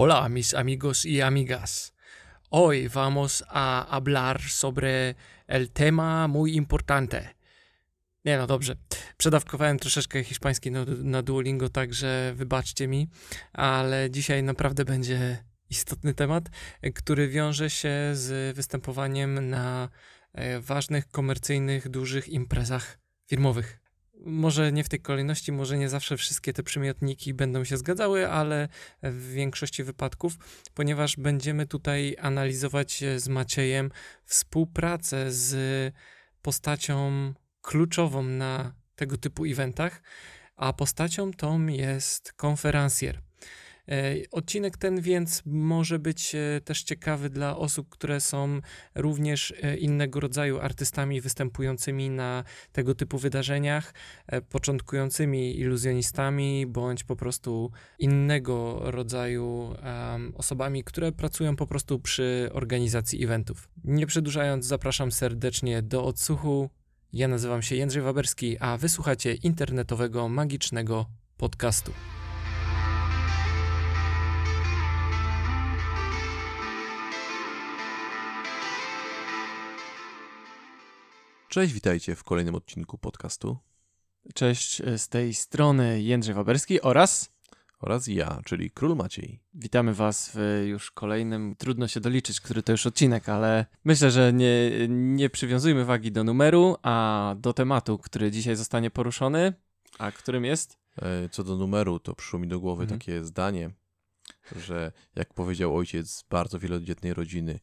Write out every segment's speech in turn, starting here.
Hola mis amigos y amigas. Hoy vamos a hablar sobre el tema muy importante. Nie no, dobrze. Przedawkowałem troszeczkę hiszpański na, na Duolingo, także wybaczcie mi, ale dzisiaj naprawdę będzie istotny temat, który wiąże się z występowaniem na e, ważnych, komercyjnych, dużych imprezach firmowych. Może nie w tej kolejności, może nie zawsze wszystkie te przymiotniki będą się zgadzały, ale w większości wypadków, ponieważ będziemy tutaj analizować z Maciejem współpracę z postacią kluczową na tego typu eventach, a postacią tą jest konferencjer. E, odcinek ten więc może być e, też ciekawy dla osób, które są również e, innego rodzaju artystami występującymi na tego typu wydarzeniach, początkującymi iluzjonistami bądź po prostu innego rodzaju osobami, które pracują po prostu przy organizacji eventów. Nie przedłużając, zapraszam serdecznie do odsłuchu. Ja nazywam się Jędrzej Waberski, a wysłuchacie internetowego magicznego podcastu. Cześć, witajcie w kolejnym odcinku podcastu. Cześć e, z tej strony Jędrzej Waberski oraz oraz ja, czyli Król Maciej. Witamy Was w już kolejnym, trudno się doliczyć, który to już odcinek, ale myślę, że nie, nie przywiązujmy wagi do numeru, a do tematu, który dzisiaj zostanie poruszony, a którym jest? E, co do numeru, to przyszło mi do głowy mhm. takie zdanie, że jak powiedział ojciec z bardzo wielodzietnej rodziny,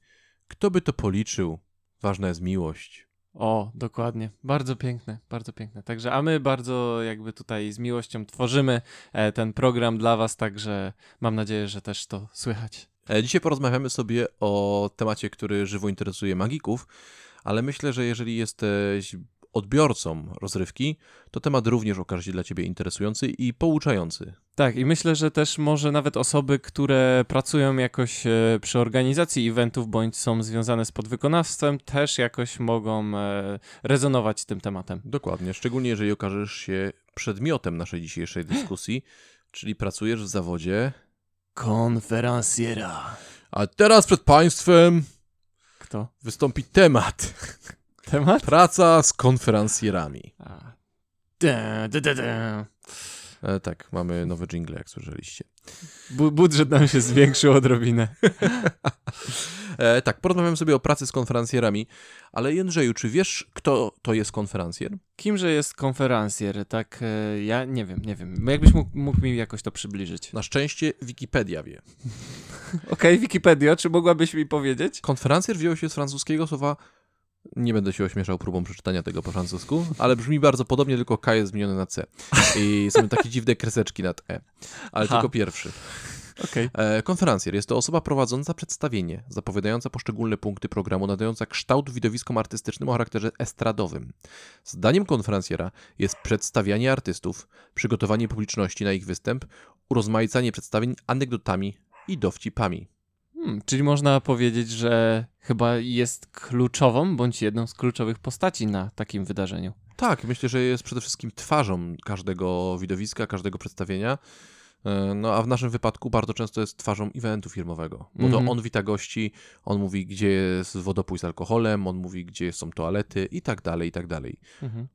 kto by to policzył, ważna jest miłość. O, dokładnie. Bardzo piękne, bardzo piękne. Także, a my bardzo jakby tutaj z miłością tworzymy e, ten program dla Was, także mam nadzieję, że też to słychać. E, dzisiaj porozmawiamy sobie o temacie, który żywo interesuje magików, ale myślę, że jeżeli jesteś odbiorcą rozrywki, to temat również okaże się dla Ciebie interesujący i pouczający. Tak, i myślę, że też może nawet osoby, które pracują jakoś e, przy organizacji eventów bądź są związane z podwykonawstwem, też jakoś mogą e, rezonować z tym tematem. Dokładnie, szczególnie jeżeli okażesz się przedmiotem naszej dzisiejszej dyskusji, czyli pracujesz w zawodzie konferencjera. A teraz przed Państwem kto? Wystąpi temat. Temat? Praca z konferencjerami. Da, da, da, da. E, tak, mamy nowe jingle, jak słyszeliście. Bu budżet nam się zwiększył odrobinę. e, tak, porozmawiamy sobie o pracy z konferencjerami, ale Jędrzeju, czy wiesz, kto to jest konferencjer? Kimże jest konferencjer? Tak, e, ja nie wiem, nie wiem. Jakbyś mógł, mógł, mi jakoś to przybliżyć? Na szczęście Wikipedia wie. Okej, okay, Wikipedia, czy mogłabyś mi powiedzieć? Konferencjer wziął się z francuskiego słowa nie będę się ośmieszał próbą przeczytania tego po francusku, ale brzmi bardzo podobnie, tylko K jest zmieniony na C. I są takie dziwne kreseczki nad E. Ale Aha. tylko pierwszy. Okay. E, konferencjer jest to osoba prowadząca przedstawienie, zapowiadająca poszczególne punkty programu, nadająca kształt widowiskom artystycznym o charakterze estradowym. Zdaniem konferencjera jest przedstawianie artystów, przygotowanie publiczności na ich występ, urozmaicanie przedstawień anegdotami i dowcipami. Hmm, czyli można powiedzieć, że chyba jest kluczową, bądź jedną z kluczowych postaci na takim wydarzeniu. Tak, myślę, że jest przede wszystkim twarzą każdego widowiska, każdego przedstawienia. E, no a w naszym wypadku bardzo często jest twarzą eventu firmowego, bo mm -hmm. to mhm. on wita gości, on mówi, gdzie jest wodopój z alkoholem, on mówi, gdzie są toalety i tak dalej, i tak dalej. Mm -hmm.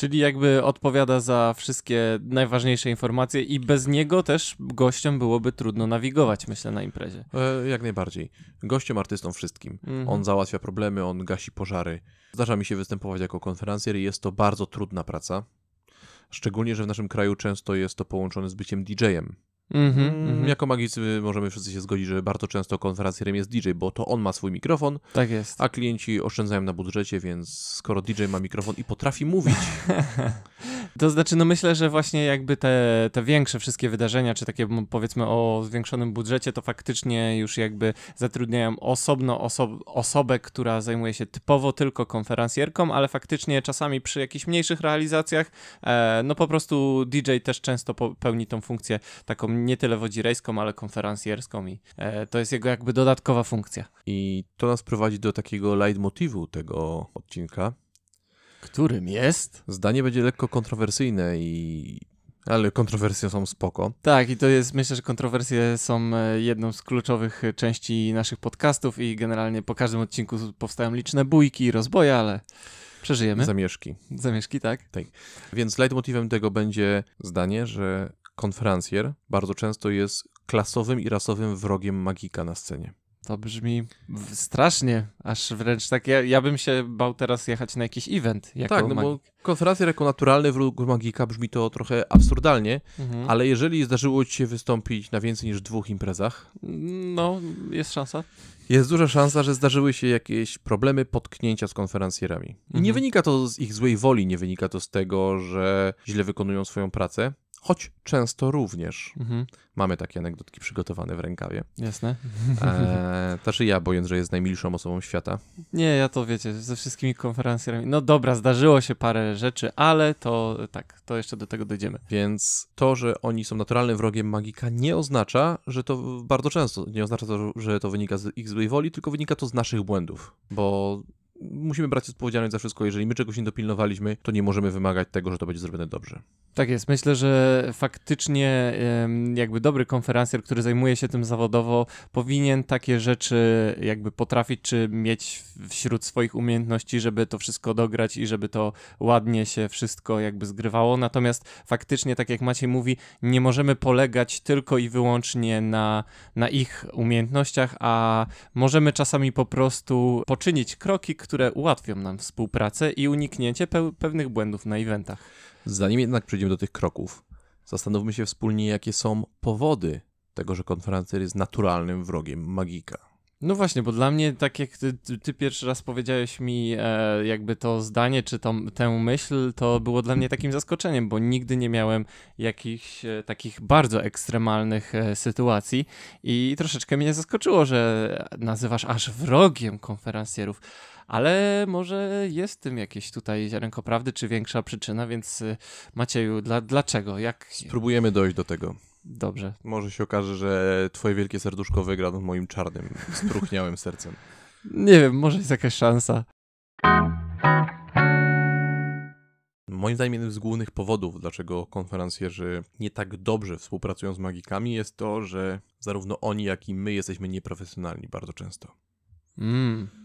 Czyli jakby odpowiada za wszystkie najważniejsze informacje i bez niego też gościom byłoby trudno nawigować, myślę, na imprezie. E, jak najbardziej. Gościom, artystom, wszystkim. Mhm. On załatwia problemy, on gasi pożary. Zdarza mi się występować jako konferencjer i jest to bardzo trudna praca. Szczególnie, że w naszym kraju często jest to połączone z byciem DJ-em. Mm -hmm, jako magicy możemy wszyscy się zgodzić, że bardzo często konferencjerem jest DJ, bo to on ma swój mikrofon, tak jest. a klienci oszczędzają na budżecie, więc skoro DJ ma mikrofon i potrafi mówić, To znaczy, no myślę, że właśnie jakby te, te większe wszystkie wydarzenia, czy takie powiedzmy o zwiększonym budżecie, to faktycznie już jakby zatrudniają osobno oso osobę, która zajmuje się typowo tylko konferencjerką, ale faktycznie czasami przy jakichś mniejszych realizacjach, e, no po prostu DJ też często pełni tą funkcję taką nie tyle wodzirejską, ale konferencjerską i e, to jest jego jakby dodatkowa funkcja. I to nas prowadzi do takiego leitmotivu tego odcinka, Którym jest? Zdanie będzie lekko kontrowersyjne i Ale kontrowersje są spoko. Tak, i to jest, myślę, że kontrowersje są e, jedną z kluczowych części naszych podcastów i generalnie po każdym odcinku powstają liczne bójki i rozboje, ale przeżyjemy. Zamieszki. Zamieszki, tak? Tak. Więc leitmotivem tego będzie zdanie, że konferencjer bardzo często jest klasowym i rasowym wrogiem magika na scenie. To brzmi strasznie, aż wręcz tak. Ja, ja bym się bał teraz jechać na jakiś event. Jako tak, no magik. bo konferencja jako naturalny wróg magika brzmi to trochę absurdalnie, mhm. ale jeżeli zdarzyło ci się wystąpić na więcej niż dwóch imprezach. No, jest szansa. Jest duża szansa, że zdarzyły się jakieś problemy, potknięcia z konferencjerami. I mhm. nie wynika to z ich złej woli, nie wynika to z tego, że źle wykonują swoją pracę, choć często również. Mhm. Mamy takie anegdotki przygotowane w rękawie. Jasne. E, znaczy ja, bojąc, że jest najmilszą osobą świata. Nie, ja to wiecie, ze wszystkimi konferencjami. No dobra, zdarzyło się parę rzeczy, ale to tak, to jeszcze do tego dojdziemy. Więc to, że oni są naturalnym wrogiem magika, nie oznacza, że to bardzo często, nie oznacza to, że to wynika z ich złej woli, tylko wynika to z naszych błędów. Bo musimy brać odpowiedzialność za wszystko. Jeżeli my czegoś nie dopilnowaliśmy, to nie możemy wymagać tego, że to będzie zrobione dobrze. Tak jest. Myślę, że faktycznie jakby dobry konferencjer, który zajmuje się tym zawodowo, powinien takie rzeczy jakby potrafić, czy mieć wśród swoich umiejętności, żeby to wszystko dograć i żeby to ładnie się wszystko jakby zgrywało. Natomiast faktycznie, tak jak Maciej mówi, nie możemy polegać tylko i wyłącznie na, na ich umiejętnościach, a możemy czasami po prostu poczynić kroki, które ułatwią nam współpracę i uniknięcie pe pewnych błędów na eventach. Zanim jednak przejdziemy do tych kroków, zastanówmy się wspólnie, jakie są powody tego, że konferencer jest naturalnym wrogiem magika. No właśnie, bo dla mnie, tak jak ty, ty pierwszy raz powiedziałeś mi e, jakby to zdanie, czy to, tę myśl, to było dla mnie takim zaskoczeniem, bo nigdy nie miałem jakichś e, takich bardzo ekstremalnych e, sytuacji i troszeczkę mnie zaskoczyło, że nazywasz aż wrogiem konferencjerów ale może jest tym jakieś tutaj ziarenko prawdy, czy większa przyczyna, więc y, Macieju, dla, dlaczego? Jak... Spróbujemy dojść do tego. Dobrze. Może się okaże, że twoje wielkie serduszko wygra nad moim czarnym, spruchniałym sercem. Nie wiem, może jest jakaś szansa. Moim zdaniem jednym z głównych powodów, dlaczego konferencjerzy nie tak dobrze współpracują z magikami, jest to, że zarówno oni, jak i my jesteśmy nieprofesjonalni bardzo często. Mm.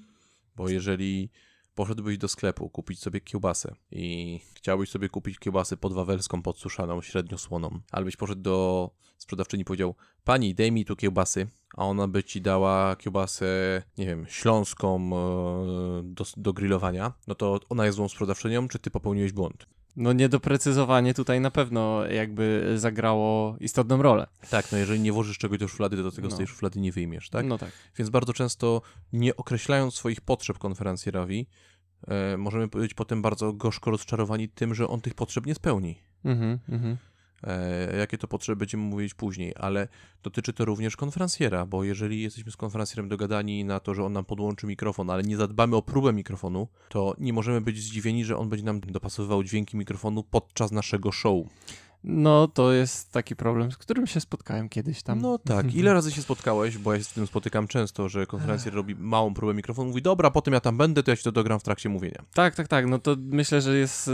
Bo jeżeli poszedłbyś do sklepu kupić sobie kiełbasę i chciałbyś sobie kupić kiełbasę podwawelską, podsuszaną, średnio słoną, albo byś poszedł do sprzedawczyni i powiedział, pani, daj mi tu kiełbasy, a ona by ci dała kiełbasę, nie wiem, śląską e, do, do grillowania, no to ona jest złą sprzedawczynią, czy ty popełniłeś błąd? No niedoprecyzowanie tutaj na pewno jakby zagrało istotną rolę. Tak, no jeżeli nie włożysz czegoś do szuflady, to do tego no. z tej szuflady nie wyjmiesz, tak? No tak. Więc bardzo często nie określając swoich potrzeb konferencjerowi, e, możemy być potem bardzo gorzko rozczarowani tym, że on tych potrzeb nie spełni. Mhm, mhm. E, jakie to potrzeby będziemy mówić później, ale dotyczy to również konferencjera, bo jeżeli jesteśmy z konferencjerem dogadani na to, że on nam podłączy mikrofon, ale nie zadbamy o próbę mikrofonu, to nie możemy być zdziwieni, że on będzie nam dopasowywał dźwięki mikrofonu podczas naszego show. No, to jest taki problem, z którym się spotkałem kiedyś tam. No tak. Ile razy się spotkałeś, bo ja się z tym spotykam często, że konferencjer robi małą próbę mikrofonu, mówi, dobra, potem ja tam będę, to ja się to dogram w trakcie mówienia. Tak, tak, tak. No to myślę, że jest y,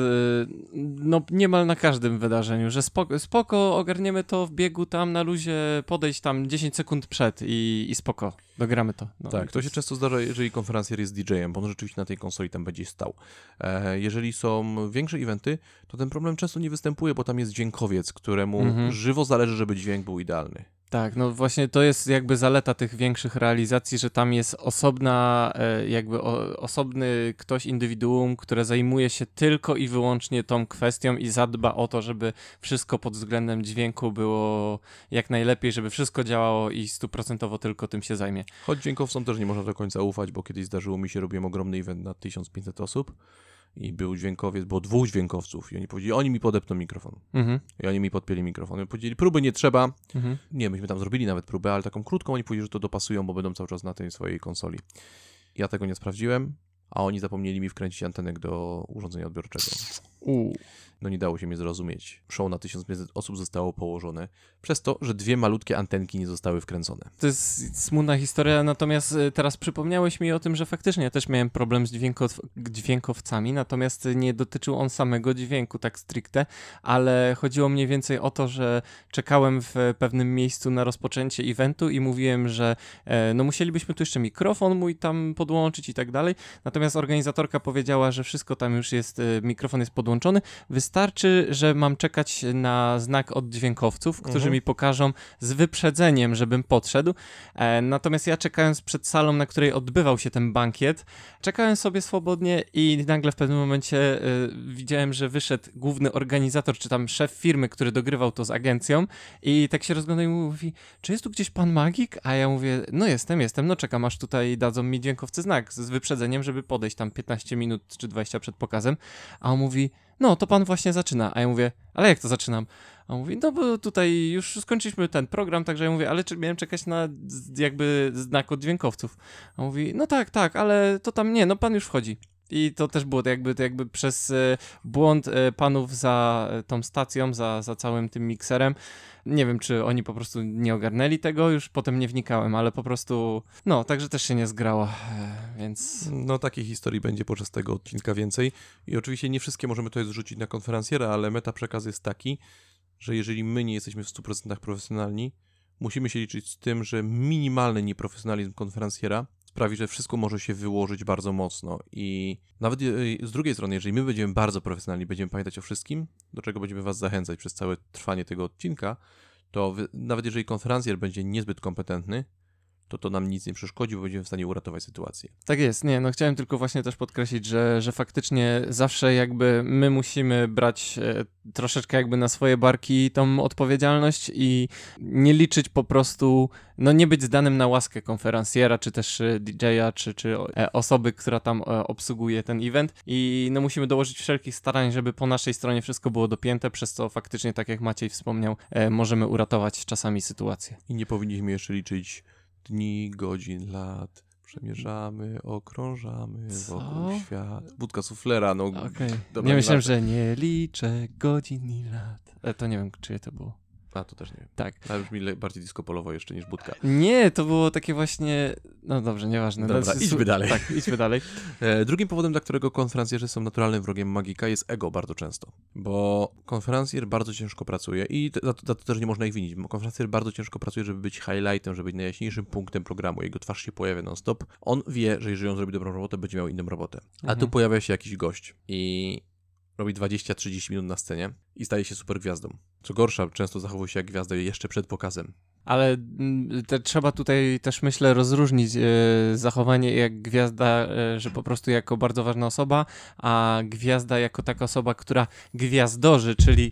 no niemal na każdym wydarzeniu, że spoko, spoko ogarniemy to w biegu tam na luzie, podejść tam 10 sekund przed i, i spoko, dogramy to. No, tak, to się często zdarza, jeżeli konferencjer jest DJ-em, bo on rzeczywiście na tej konsoli tam będzie stał. E, jeżeli są większe eventy, to ten problem często nie występuje, bo tam jest dźwięk dźwiękowiec, któremu mhm. żywo zależy, żeby dźwięk był idealny. Tak, no właśnie to jest jakby zaleta tych większych realizacji, że tam jest osobna, e, jakby osobny ktoś, indywiduum, które zajmuje się tylko i wyłącznie tą kwestią i zadba o to, żeby wszystko pod względem dźwięku było jak najlepiej, żeby wszystko działało i stuprocentowo tylko tym się zajmie. Choć dźwiękowcom też nie można do końca ufać, bo kiedyś zdarzyło mi się, robiłem ogromny event na 1500 osób i był dźwiękowiec, było dwóch dźwiękowców i oni powiedzieli, oni mi podepną mikrofon. Mhm. I oni mi podpięli mikrofon. I powiedzieli, próby nie trzeba. Mhm. Nie, myśmy tam zrobili nawet próbę, ale taką krótką, oni powiedzieli, że to dopasują, bo będą cały czas na tej swojej konsoli. Ja tego nie sprawdziłem, a oni zapomnieli mi wkręcić antenek do urządzenia odbiorczego. No nie dało się mnie zrozumieć. Show na 1500 osób zostało położone przez to, że dwie malutkie antenki nie zostały wkręcone. To jest smutna historia, natomiast y, teraz przypomniałeś mi o tym, że faktycznie ja też miałem problem z dźwiękow dźwiękowcami, natomiast nie dotyczył on samego dźwięku tak stricte, ale chodziło mniej więcej o to, że czekałem w pewnym miejscu na rozpoczęcie eventu i mówiłem, że e, no musielibyśmy tu jeszcze mikrofon mój tam podłączyć i tak dalej, natomiast organizatorka powiedziała, że wszystko tam już jest, e, mikrofon jest podłączony, wystarczy, że mam czekać na znak od dźwiękowców, którzy Mhm. mi pokażą z wyprzedzeniem, żebym podszedł. E, natomiast ja czekając przed salą, na której odbywał się ten bankiet, czekałem sobie swobodnie i nagle w pewnym momencie e, widziałem, że wyszedł główny organizator, czy tam szef firmy, który dogrywał to z agencją i tak się rozglądał i mówi, czy jest tu gdzieś pan magik? A ja mówię, no jestem, jestem, no czekam aż tutaj dadzą mi dźwiękowcy znak z wyprzedzeniem, żeby podejść tam 15 minut czy 20 przed pokazem. A on mówi, no to pan właśnie zaczyna. A ja mówię, ale jak to zaczynam? A on mówi, no bo tutaj już skończyliśmy ten program, także ja mówię, ale czy miałem czekać na jakby znak od dźwiękowców? A on mówi, no tak, tak, ale to tam nie, no pan już wchodzi. I to też było to jakby, to jakby przez e, błąd e, panów za e, tą stacją, za, za całym tym mikserem. Nie wiem, czy oni po prostu nie ogarnęli tego, już potem nie wnikałem, ale po prostu, no, także też się nie zgrało, więc... No takiej historii będzie podczas tego odcinka więcej i oczywiście nie wszystkie możemy tutaj zrzucić na konferencjera, ale meta przekaz jest taki, że jeżeli my nie jesteśmy w 100% profesjonalni, musimy się liczyć z tym, że minimalny nieprofesjonalizm konferencjera sprawi, że wszystko może się wyłożyć bardzo mocno. I nawet e, z drugiej strony, jeżeli my będziemy bardzo profesjonalni, będziemy pamiętać o wszystkim, do czego będziemy was zachęcać przez całe trwanie tego odcinka, to wy, nawet jeżeli konferencjer będzie niezbyt kompetentny, to to nam nic nie przeszkodzi, bo będziemy w stanie uratować sytuację. Tak jest, nie, no chciałem tylko właśnie też podkreślić, że, że faktycznie zawsze jakby my musimy brać e, troszeczkę jakby na swoje barki tą odpowiedzialność i nie liczyć po prostu, no nie być zdanym na łaskę konferencjera, czy też e, DJ-a, czy, czy e, osoby, która tam obsługuje ten event i no musimy dołożyć wszelkich starań, żeby po naszej stronie wszystko było dopięte, przez co faktycznie, tak jak Maciej wspomniał, możemy uratować czasami sytuację. I nie powinniśmy jeszcze liczyć dni, godzin, lat. Przemierzamy, okrążamy Co? wokół świat. Budka suflera, no. Dobra, nie myślałem, że nie liczę godzin i lat. E, to nie wiem, czyje to było. A, to też nie. Tak. Ale brzmi bardziej disco polowo jeszcze niż budka. Nie, to było takie właśnie. No dobrze, nieważne. Dobra, No, idźmy dalej. Tak, idźmy dalej. E, drugim powodem, dla którego konferencjerzy są naturalnym wrogiem magika jest ego bardzo często. Bo konferencjer bardzo ciężko pracuje i za to, za to też nie można ich winić. bo Konferencjer bardzo ciężko pracuje, żeby być highlightem, żeby być najjaśniejszym punktem programu. Jego twarz się pojawia non-stop. On wie, że jeżeli on zrobi dobrą robotę, będzie miał inną robotę. A tu Mhm. pojawia się jakiś gość i robi 20-30 minut na scenie i staje się super gwiazdą. Co gorsza, często zachowuje się jak gwiazda jeszcze przed pokazem. Ale mm, te, trzeba tutaj też, myślę, rozróżnić e, zachowanie jak gwiazda, e, że po prostu jako bardzo ważna osoba, a gwiazda jako taka osoba, która gwiazdorzy, czyli.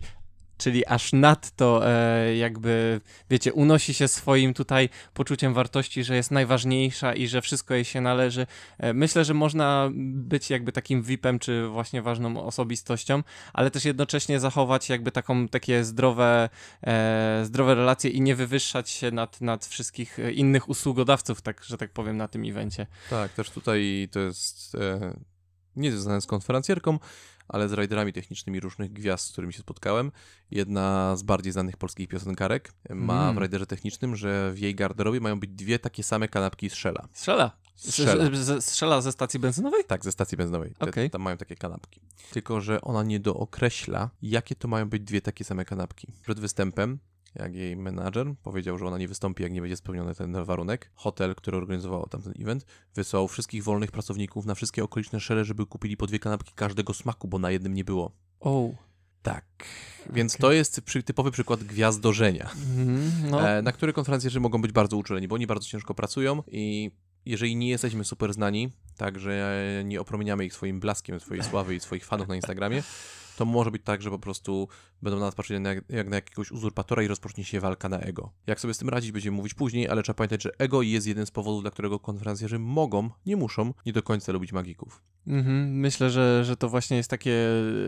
Czyli aż nadto e, jakby, wiecie, unosi się swoim tutaj poczuciem wartości, że jest najważniejsza i że wszystko jej się należy. E, myślę, że można być jakby takim VIP-em, czy właśnie ważną osobistością, ale też jednocześnie zachować jakby taką, takie zdrowe, e, zdrowe relacje i nie wywyższać się nad, nad wszystkich e, innych usługodawców, tak, że tak powiem, na tym evencie. Tak, też tutaj to jest e, nie związane z konferencjerką, ale z rajderami technicznymi różnych gwiazd, z którymi się spotkałem. Jedna z bardziej znanych polskich piosenkarek ma Mm. w rajderze technicznym, że w jej garderobie mają być dwie takie same kanapki z Shella. Strzela. Strzela. Ze stacji benzynowej? Tak, ze stacji benzynowej. Te, Okej. Tam mają takie kanapki. Tylko, że ona nie dookreśla, jakie to mają być dwie takie same kanapki. Przed występem, jak jej menadżer powiedział, że ona nie wystąpi, jak nie będzie spełniony ten warunek, hotel, który organizował tamten event, wysłał wszystkich wolnych pracowników na wszystkie okoliczne szele, żeby kupili po dwie kanapki każdego smaku, bo na jednym nie było. O. Tak. Więc Okej. to jest przy, typowy przykład gwiazdorzenia, Mhm, no. e, na które konferencjerzy mogą być bardzo uczuleni, bo oni bardzo ciężko pracują i jeżeli nie jesteśmy super znani, tak, że nie opromieniamy ich swoim blaskiem, swojej sławy i swoich fanów na Instagramie, to może być tak, że po prostu będą na nas patrzeć jak, jak na jakiegoś uzurpatora i rozpocznie się walka na ego. Jak sobie z tym radzić, będziemy mówić później, ale trzeba pamiętać, że ego jest jeden z powodów, dla którego konferencjerzy mogą, nie muszą, nie do końca lubić magików. Mhm, myślę, że, że to właśnie jest takie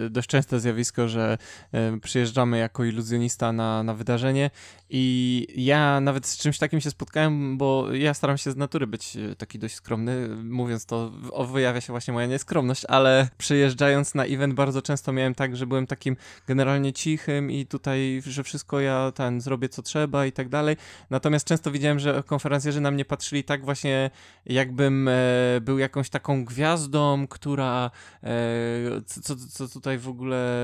e, dość częste zjawisko, że e, przyjeżdżamy jako iluzjonista na, na wydarzenie i ja nawet z czymś takim się spotkałem, bo ja staram się z natury być e, taki dość skromny, mówiąc to wyjawia się właśnie moja nieskromność, ale przyjeżdżając na event bardzo często miałem tak, że byłem takim generalnie cichym i tutaj, że wszystko ja ten zrobię co trzeba i tak dalej. Natomiast często widziałem, że konferencjerzy na mnie patrzyli tak właśnie, jakbym e, był jakąś taką gwiazdą, która e, co, co tutaj w ogóle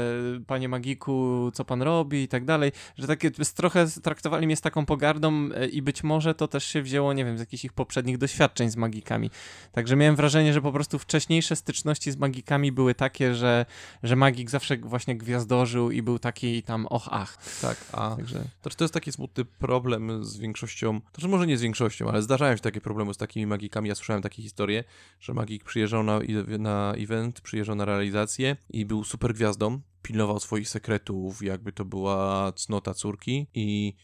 panie magiku, co pan robi i tak dalej, że takie trochę traktowali mnie z taką pogardą e, i być może to też się wzięło, nie wiem, z jakichś ich poprzednich doświadczeń z magikami. Także miałem wrażenie, że po prostu wcześniejsze styczności z magikami były takie, że, że magik właśnie gwiazdożył i był taki tam och ach. Tak, a Także... to, to jest taki smutny problem z większością, to że może nie z większością, ale zdarzają się takie problemy z takimi magikami. Ja słyszałem takie historie, że magik przyjeżdżał na, na event, przyjeżdżał na realizację i był super gwiazdą, pilnował swoich sekretów, jakby to była cnota córki i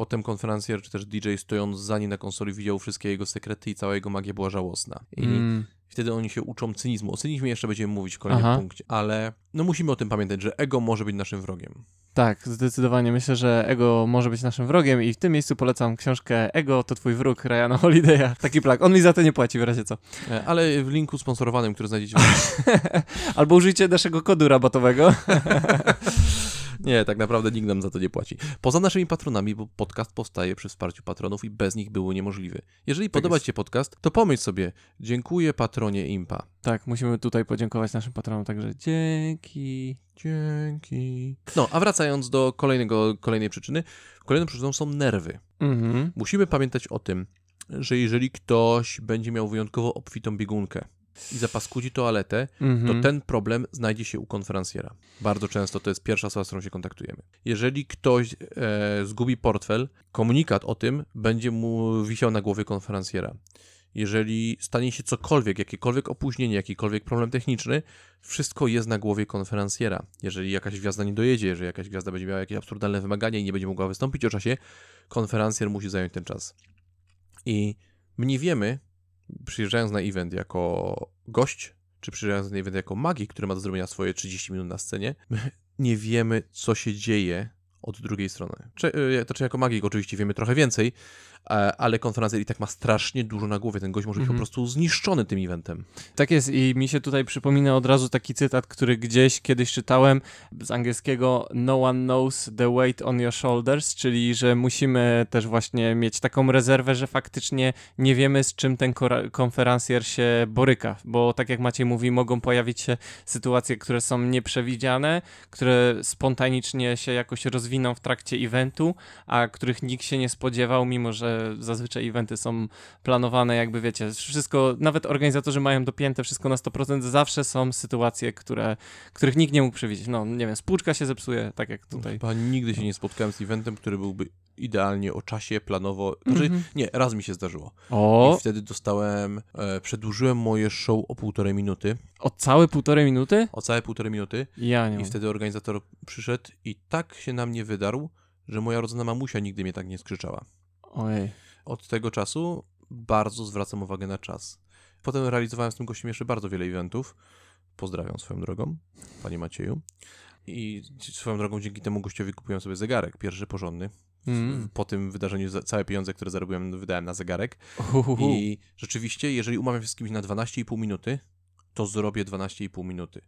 Potem konferencjer czy też DJ stojąc za nim na konsoli widział wszystkie jego sekrety i cała jego magia była żałosna. I mm. Wtedy oni się uczą cynizmu. O cynizmie jeszcze będziemy mówić w kolejnym Aha. punkcie, ale no musimy o tym pamiętać, że ego może być naszym wrogiem. Tak, zdecydowanie. Myślę, że ego może być naszym wrogiem i w tym miejscu polecam książkę Ego to twój wróg Ryana Holiday'a. Taki plak. On mi za to nie płaci w razie co. E, ale w linku sponsorowanym, który znajdziecie Albo użyjcie naszego kodu rabatowego. Nie, tak naprawdę nikt nam za to nie płaci. Poza naszymi patronami, bo podcast powstaje przy wsparciu patronów i bez nich było niemożliwy. Jeżeli tak podoba Ci się podcast, to pomyśl sobie, dziękuję patronie Impa. Tak, musimy tutaj podziękować naszym patronom, także dzięki. Dzięki. No, a wracając do kolejnego, kolejnej przyczyny. Kolejną przyczyną są nerwy. Mhm. Musimy pamiętać o tym, że jeżeli ktoś będzie miał wyjątkowo obfitą biegunkę, i zapaskudzi toaletę, mm -hmm. to mhm. ten problem znajdzie się u konferencjera. Bardzo często to jest pierwsza osoba, z którą się kontaktujemy. Jeżeli ktoś e, zgubi portfel, komunikat o tym będzie mu wisiał na głowie konferencjera. Jeżeli stanie się cokolwiek, jakiekolwiek opóźnienie, jakikolwiek problem techniczny, wszystko jest na głowie konferencjera. Jeżeli jakaś gwiazda nie dojedzie, jeżeli jakaś gwiazda będzie miała jakieś absurdalne wymagania i nie będzie mogła wystąpić o czasie, konferencjer musi zająć ten czas. I my nie wiemy, przyjeżdżając na event jako gość, czy przyjeżdżając na event jako magik, który ma do zrobienia swoje 30 minut na scenie, my nie wiemy, co się dzieje od drugiej strony. Czy, e, to czy jako magik oczywiście wiemy trochę więcej, ale konferencja i tak ma strasznie dużo na głowie. Ten gość może być mm -hmm. po mhm. prostu zniszczony tym eventem. Tak jest i mi się tutaj przypomina od razu taki cytat, który gdzieś kiedyś czytałem z angielskiego No one knows the weight on your shoulders, czyli że musimy też właśnie mieć taką rezerwę, że faktycznie nie wiemy z czym ten konferencjer się boryka, bo tak jak Maciej mówi, mogą pojawić się sytuacje, które są nieprzewidziane, które spontanicznie się jakoś rozwiną w trakcie eventu, a których nikt się nie spodziewał, mimo że zazwyczaj eventy są planowane, jakby wiecie, wszystko, nawet organizatorzy mają dopięte wszystko na 100%, zawsze są sytuacje, które, których nikt nie mógł przewidzieć. No, nie wiem, spłuczka się zepsuje, tak jak tutaj. Chyba nigdy się nie spotkałem z eventem, który byłby idealnie o czasie, planowo. Znaczy, mm -hmm. nie, raz mi się zdarzyło. O. I wtedy dostałem, e, przedłużyłem moje show o półtorej minuty. O całe półtorej minuty? O całe półtorej minuty. Ja nie. I wtedy organizator przyszedł i tak się na mnie wydarł, że moja rodzona mamusia nigdy mnie tak nie skrzyczała. Ojej. Od tego czasu bardzo zwracam uwagę na czas. Potem realizowałem z tym gościem jeszcze bardzo wiele eventów. Pozdrawiam swoją drogą, panie Macieju. I swoją drogą dzięki temu gościowi kupiłem sobie zegarek, pierwszy porządny. Mm. Po tym wydarzeniu całe pieniądze, które zarobiłem, wydałem na zegarek. Uhuhu. I rzeczywiście, jeżeli umawiam się z kimś na 12,5 minuty, to zrobię 12,5 minuty.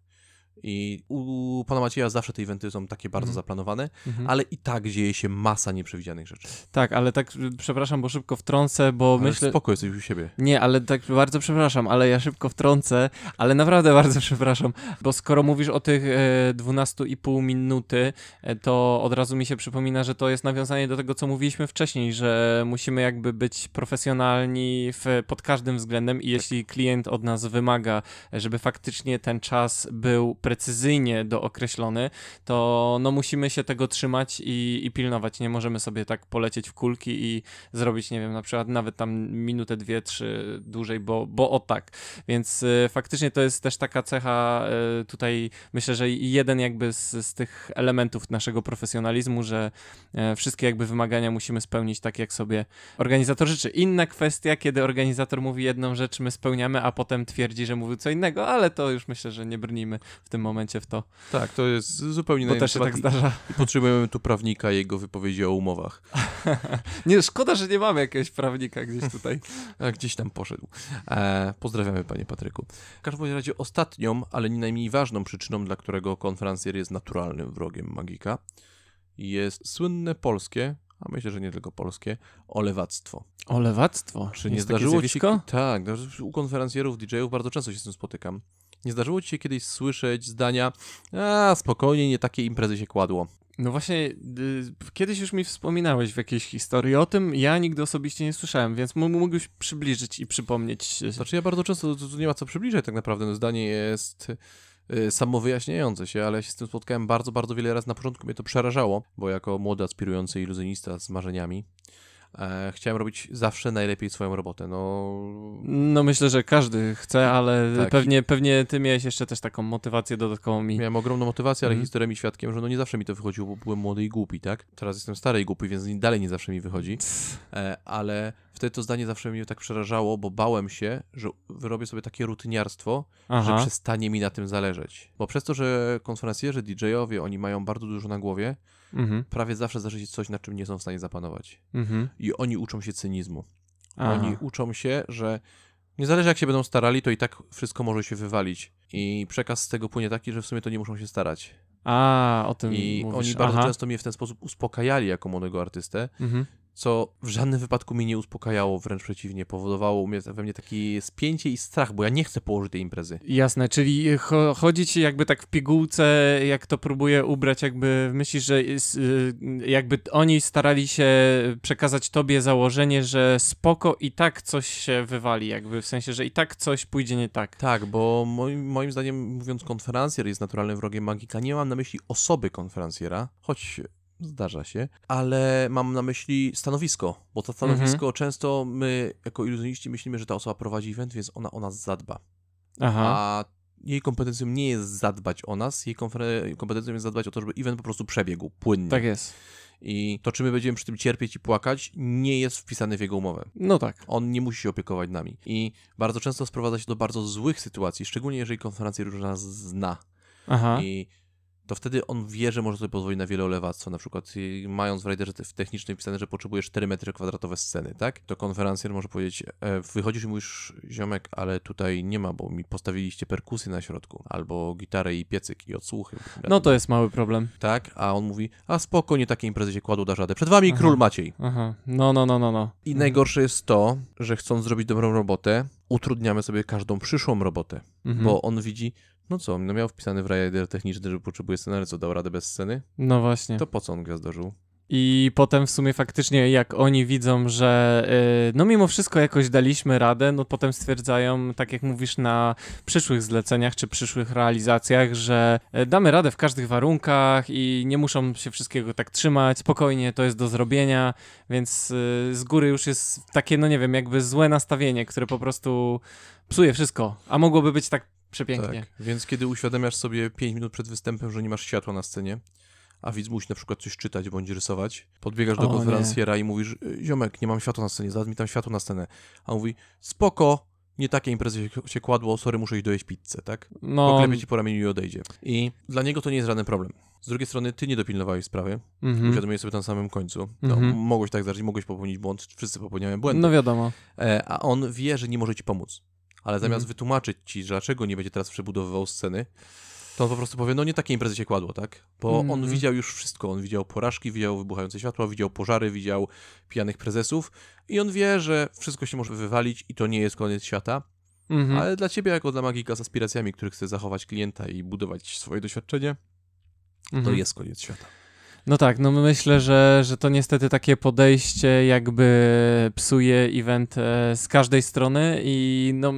I u pana Macieja zawsze te eventy są takie bardzo mm. zaplanowane, mm -hmm. ale i tak dzieje się masa nieprzewidzianych rzeczy. Tak, ale tak, przepraszam, bo szybko wtrącę, bo ale myślę... spoko, jesteś u siebie. Nie, ale tak bardzo przepraszam, ale ja szybko wtrącę, ale naprawdę bardzo przepraszam, bo skoro mówisz o tych e, 12,5 minuty, e, to od razu mi się przypomina, że to jest nawiązanie do tego, co mówiliśmy wcześniej, że musimy jakby być profesjonalni w, pod każdym względem i jeśli klient od nas wymaga, żeby faktycznie ten czas był precyzyjnie dookreślony, to no musimy się tego trzymać i, i pilnować. Nie możemy sobie tak polecieć w kulki i zrobić, nie wiem, na przykład nawet tam minutę, dwie, trzy dłużej, bo, bo o tak. Więc y, faktycznie to jest też taka cecha y, tutaj, myślę, że jeden jakby z, z tych elementów naszego profesjonalizmu, że y, wszystkie jakby wymagania musimy spełnić tak, jak sobie organizator życzy. Inna kwestia, kiedy organizator mówi jedną rzecz, my spełniamy, a potem twierdzi, że mówił co innego, ale to już myślę, że nie brnijmy w tym momencie w to. Tak, to jest zupełnie Bo też się tak zdarza. I potrzebujemy tu prawnika i jego wypowiedzi o umowach. Nie, szkoda, że nie mamy jakiegoś prawnika gdzieś tutaj. A gdzieś tam poszedł. E, pozdrawiamy, panie Patryku. W każdym razie ostatnią, ale nie najmniej ważną przyczyną, dla którego konferencjer jest naturalnym wrogiem magika, jest słynne polskie, a myślę, że nie tylko polskie, olewactwo. Olewactwo. Czy nie zdarzyło się... Tak, no, u konferencjerów, DJ-ów bardzo często się z tym spotykam. Nie zdarzyło ci się kiedyś słyszeć zdania a, spokojnie, nie takie imprezy się kładło. No właśnie, y, kiedyś już mi wspominałeś w jakiejś historii o tym, ja nigdy osobiście nie słyszałem, więc mógłbyś przybliżyć i przypomnieć. Znaczy ja bardzo często, tu tu nie ma co przybliżać tak naprawdę, no zdanie jest y, samowyjaśniające się, ale ja się z tym spotkałem bardzo, bardzo wiele razy. Na początku mnie to przerażało, bo jako młody, aspirujący iluzjonista z marzeniami e, chciałem robić zawsze najlepiej swoją robotę. No, No myślę, że każdy chce, ale Tak. pewnie, pewnie ty miałeś jeszcze też taką motywację dodatkową mi. miałem ogromną motywację, ale Mhm. historia mi świadkiem, że no nie zawsze mi to wychodziło, bo byłem młody i głupi, tak? Teraz jestem stary i głupi, więc dalej nie zawsze mi wychodzi. E, ale wtedy to zdanie zawsze mnie tak przerażało, bo bałem się, że wyrobię sobie takie rutyniarstwo, że Aha. przestanie mi na tym zależeć. Bo przez to, że konferencjerzy, DJ-owie, oni mają bardzo dużo na głowie, Mhm. prawie zawsze zdarzy się coś, na czym nie są w stanie zapanować. Mhm. I oni uczą się cynizmu. Aha. Oni uczą się, że nie zależy jak się będą starali, to i tak wszystko może się wywalić. I przekaz z tego płynie taki, że w sumie to nie muszą się starać. A, o tym I mówisz. oni bardzo Aha. często mnie w ten sposób uspokajali jako młodego artystę, Mhm. Co w żadnym wypadku mnie nie uspokajało, wręcz przeciwnie, powodowało we mnie takie spięcie i strach, bo ja nie chcę położyć tej imprezy. Jasne, czyli cho chodzi ci jakby tak w pigułce, jak to próbuje ubrać, jakby myślisz, że y, jakby oni starali się przekazać tobie założenie, że spoko i tak coś się wywali, jakby w sensie, że i tak coś pójdzie nie tak. Tak, bo moim, moim zdaniem, mówiąc konferencjer jest naturalnym wrogiem magika, nie mam na myśli osoby konferencjera, choć zdarza się, ale mam na myśli stanowisko, bo to stanowisko często my jako iluzjoniści myślimy, że ta osoba prowadzi event, więc ona o nas zadba. Aha, A jej kompetencją nie jest zadbać o nas, jej kompetencją jest zadbać o to, żeby event po prostu przebiegł płynnie. tak jest. I to, czy my będziemy przy tym cierpieć i płakać, nie jest wpisane w jego umowę. No tak. On nie musi się opiekować nami. I bardzo często sprowadza się do bardzo złych sytuacji, szczególnie jeżeli konferencjer już nas zna. Aha. I to wtedy on wie, że może sobie pozwolić na wiele olewactwa. Na przykład mając w riderze w technicznej wpisane, że potrzebuje 4 metry kwadratowe sceny, tak? To konferencjer może powiedzieć, e, wychodzisz i mówisz, ziomek, ale tutaj nie ma, bo mi postawiliście perkusję na środku, albo gitarę i piecyk i odsłuchy. No to jest mały problem. Tak, a on mówi, a spoko, nie takie imprezy się kładło, dasz radę. Przed wami Aha. król Maciej. Aha. No, no, no, no, no. I najgorsze jest to, że chcąc zrobić dobrą robotę, utrudniamy sobie każdą przyszłą robotę, Mhm. bo on widzi, no co, no miał wpisany w rider techniczny, że potrzebuje co, dał radę bez sceny? No właśnie. To po co on gwiazdożył? I potem w sumie faktycznie jak oni widzą, że y, no mimo wszystko jakoś daliśmy radę, no potem stwierdzają, tak jak mówisz, na przyszłych zleceniach czy przyszłych realizacjach, że y, damy radę w każdych warunkach i nie muszą się wszystkiego tak trzymać, spokojnie, to jest do zrobienia, więc y, z góry już jest takie, no nie wiem, jakby złe nastawienie, które po prostu psuje wszystko, a mogłoby być tak przepięknie. Tak, więc kiedy uświadamiasz sobie 5 minut przed występem, że nie masz światła na scenie, a widz musi na przykład coś czytać bądź rysować, podbiegasz do konferencjera i mówisz, "Y, ziomek, nie mam światła na scenie, zadaj mi tam światło na scenę. A on mówi, spoko, nie takie imprezy się, się kładło, sorry, muszę iść dojeść pizzę, tak? No, Poklepie ci po ramieniu i odejdzie. I dla niego to nie jest żaden problem. Z drugiej strony, ty nie dopilnowałeś sprawy, mhm. uświadomiłeś sobie na samym końcu. No, Mhm. mogłeś tak zdarzyć, mogłeś popełnić błąd, wszyscy popełniają błędy. no wiadomo. E, a on wie, że nie może ci pomóc. Ale zamiast Mhm. wytłumaczyć ci, że dlaczego nie będzie teraz przebudowywał sceny, to on po prostu powie, no nie takie imprezy się kładło, tak? Bo on Mhm. widział już wszystko. On widział porażki, widział wybuchające światła, widział pożary, widział pijanych prezesów i on wie, że wszystko się może wywalić i to nie jest koniec świata. Mhm. Ale dla ciebie, jako dla magika z aspiracjami, który chce zachować klienta i budować swoje doświadczenie, to jest koniec świata. No tak, no myślę, że, że to niestety takie podejście jakby psuje event e, z każdej strony i no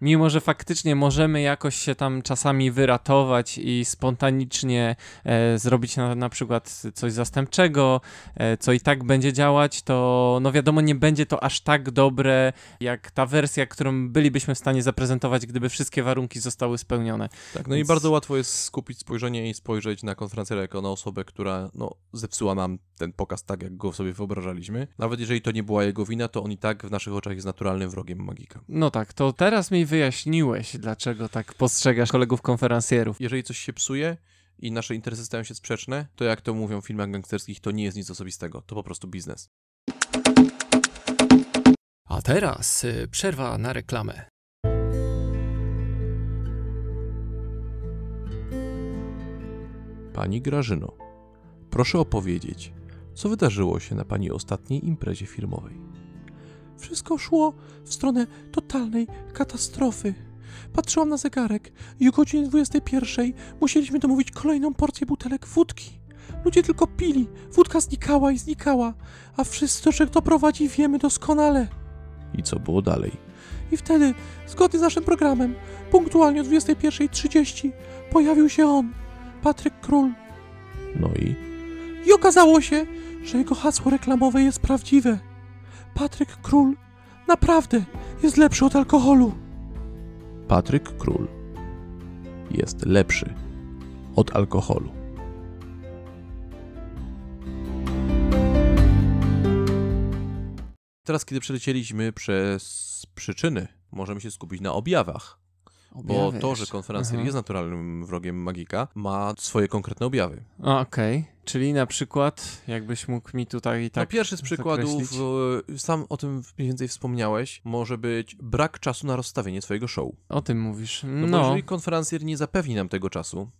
mimo, że faktycznie możemy jakoś się tam czasami wyratować i spontanicznie e, zrobić na, na przykład coś zastępczego, e, co i tak będzie działać, to no wiadomo nie będzie to aż tak dobre jak ta wersja, którą bylibyśmy w stanie zaprezentować, gdyby wszystkie warunki zostały spełnione. Tak, no i Więc- bardzo łatwo jest skupić spojrzenie i spojrzeć na konferencję jako na osobę, która no, zepsuła nam ten pokaz tak, jak go sobie wyobrażaliśmy. Nawet jeżeli to nie była jego wina, to on i tak w naszych oczach jest naturalnym wrogiem magika. No tak, to teraz mi wyjaśniłeś, dlaczego tak postrzegasz kolegów konferencjerów. Jeżeli coś się psuje i nasze interesy stają się sprzeczne, to jak to mówią w filmach gangsterskich, to nie jest nic osobistego, to po prostu biznes. A teraz y, przerwa na reklamę. Pani Grażyno, proszę opowiedzieć, co wydarzyło się na pani ostatniej imprezie firmowej. Wszystko szło w stronę totalnej katastrofy. Patrzyłam na zegarek i o godzinie 21 musieliśmy domówić kolejną porcję butelek wódki. Ludzie tylko pili, wódka znikała i znikała, a wszyscy do czego to prowadzi wiemy doskonale. I co było dalej? I wtedy, zgodnie z naszym programem, punktualnie o 21.30 pojawił się on, Patryk Król. No i I okazało się, że jego hasło reklamowe jest prawdziwe. Patryk Król naprawdę jest lepszy od alkoholu. Patryk Król jest lepszy od alkoholu. Teraz, kiedy przelecieliśmy przez przyczyny, możemy się skupić na objawach. Bo to, że konferencja jest naturalnym wrogiem magika, ma swoje konkretne objawy. Okej, czyli na przykład, jakbyś mógł mi tutaj tak... no pierwszy z przykładów, zakreślić? e, sam o tym mniej więcej wspomniałeś, może być brak czasu na rozstawienie swojego show. O tym mówisz. No, No, jeżeli konferencjer nie zapewni nam tego czasu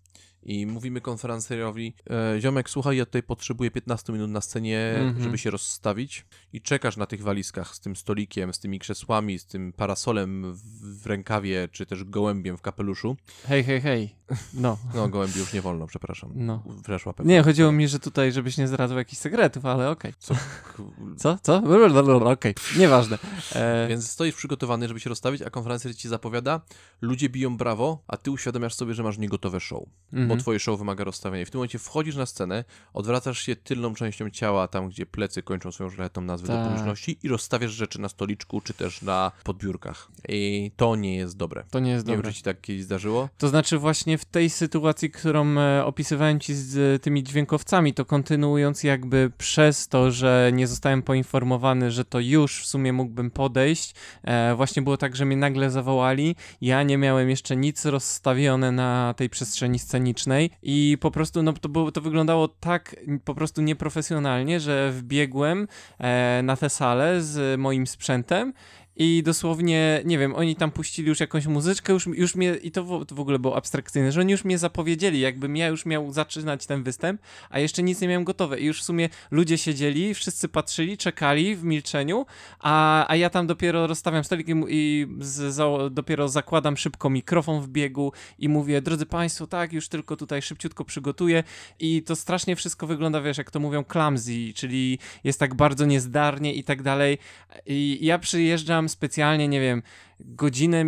i mówimy konferencjerowi, e, ziomek, słuchaj, ja tutaj potrzebuję 15 minut na scenie, Mhm. żeby się rozstawić i czekasz na tych walizkach z tym stolikiem, z tymi krzesłami, z tym parasolem w, w rękawie, czy też gołębiem w kapeluszu. hej, hej, hej. No, No, gołębi już nie wolno, przepraszam. no. Weszła pewnie. Nie, chodziło mi, że tutaj, żebyś nie zdradzał jakichś sekretów, ale okej. Co? Co? Co? Okej, nieważne. E, Więc stoisz przygotowany, żeby się rozstawić, a konferencjer ci zapowiada, ludzie biją brawo, a ty uświadamiasz sobie, że masz niegotowe show. bo mhm. twoje show wymaga rozstawienia. I w tym momencie wchodzisz na scenę, odwracasz się tylną częścią ciała, tam gdzie plecy kończą swoją szlachetną nazwę do Tak. publiczności i rozstawiasz rzeczy na stoliczku, czy też na podbiórkach. I to nie jest dobre. To nie jest Nie wiem, dobre. czy ci tak kiedyś zdarzyło. To znaczy właśnie w tej sytuacji, którą e, opisywałem ci z e, tymi dźwiękowcami, to kontynuując jakby przez to, że nie zostałem poinformowany, że to już w sumie mógłbym podejść, e, właśnie było tak, że mnie nagle zawołali, ja nie miałem jeszcze nic rozstawione na tej przestrzeni scenicznej i po prostu no to, było, to wyglądało tak po prostu nieprofesjonalnie, że wbiegłem na tę salę z moim sprzętem i dosłownie, nie wiem, oni tam puścili już jakąś muzyczkę, już, już mnie, i to w, to w ogóle było abstrakcyjne, że oni już mnie zapowiedzieli, jakbym ja już miał zaczynać ten występ, a jeszcze nic nie miałem gotowe. I już w sumie ludzie siedzieli, wszyscy patrzyli, czekali w milczeniu, a, a ja tam dopiero rozstawiam stolik i, i z, za, dopiero zakładam szybko mikrofon w biegu i mówię, drodzy Państwo, tak, już tylko tutaj szybciutko przygotuję i to strasznie wszystko wygląda, wiesz, jak to mówią, clumsy, czyli jest tak bardzo niezdarnie i tak dalej. I ja przyjeżdżam specjalnie, nie wiem, godzinę,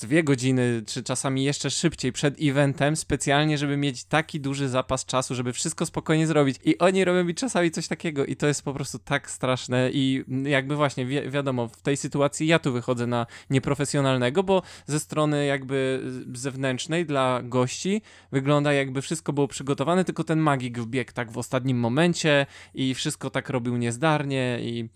dwie godziny, czy czasami jeszcze szybciej przed eventem, specjalnie, żeby mieć taki duży zapas czasu, żeby wszystko spokojnie zrobić. I oni robią mi czasami coś takiego i to jest po prostu tak straszne i jakby właśnie, wi wiadomo, w tej sytuacji ja tu wychodzę na nieprofesjonalnego, bo ze strony jakby zewnętrznej dla gości wygląda jakby wszystko było przygotowane, tylko ten magik wbiegł tak w ostatnim momencie i wszystko tak robił niezdarnie i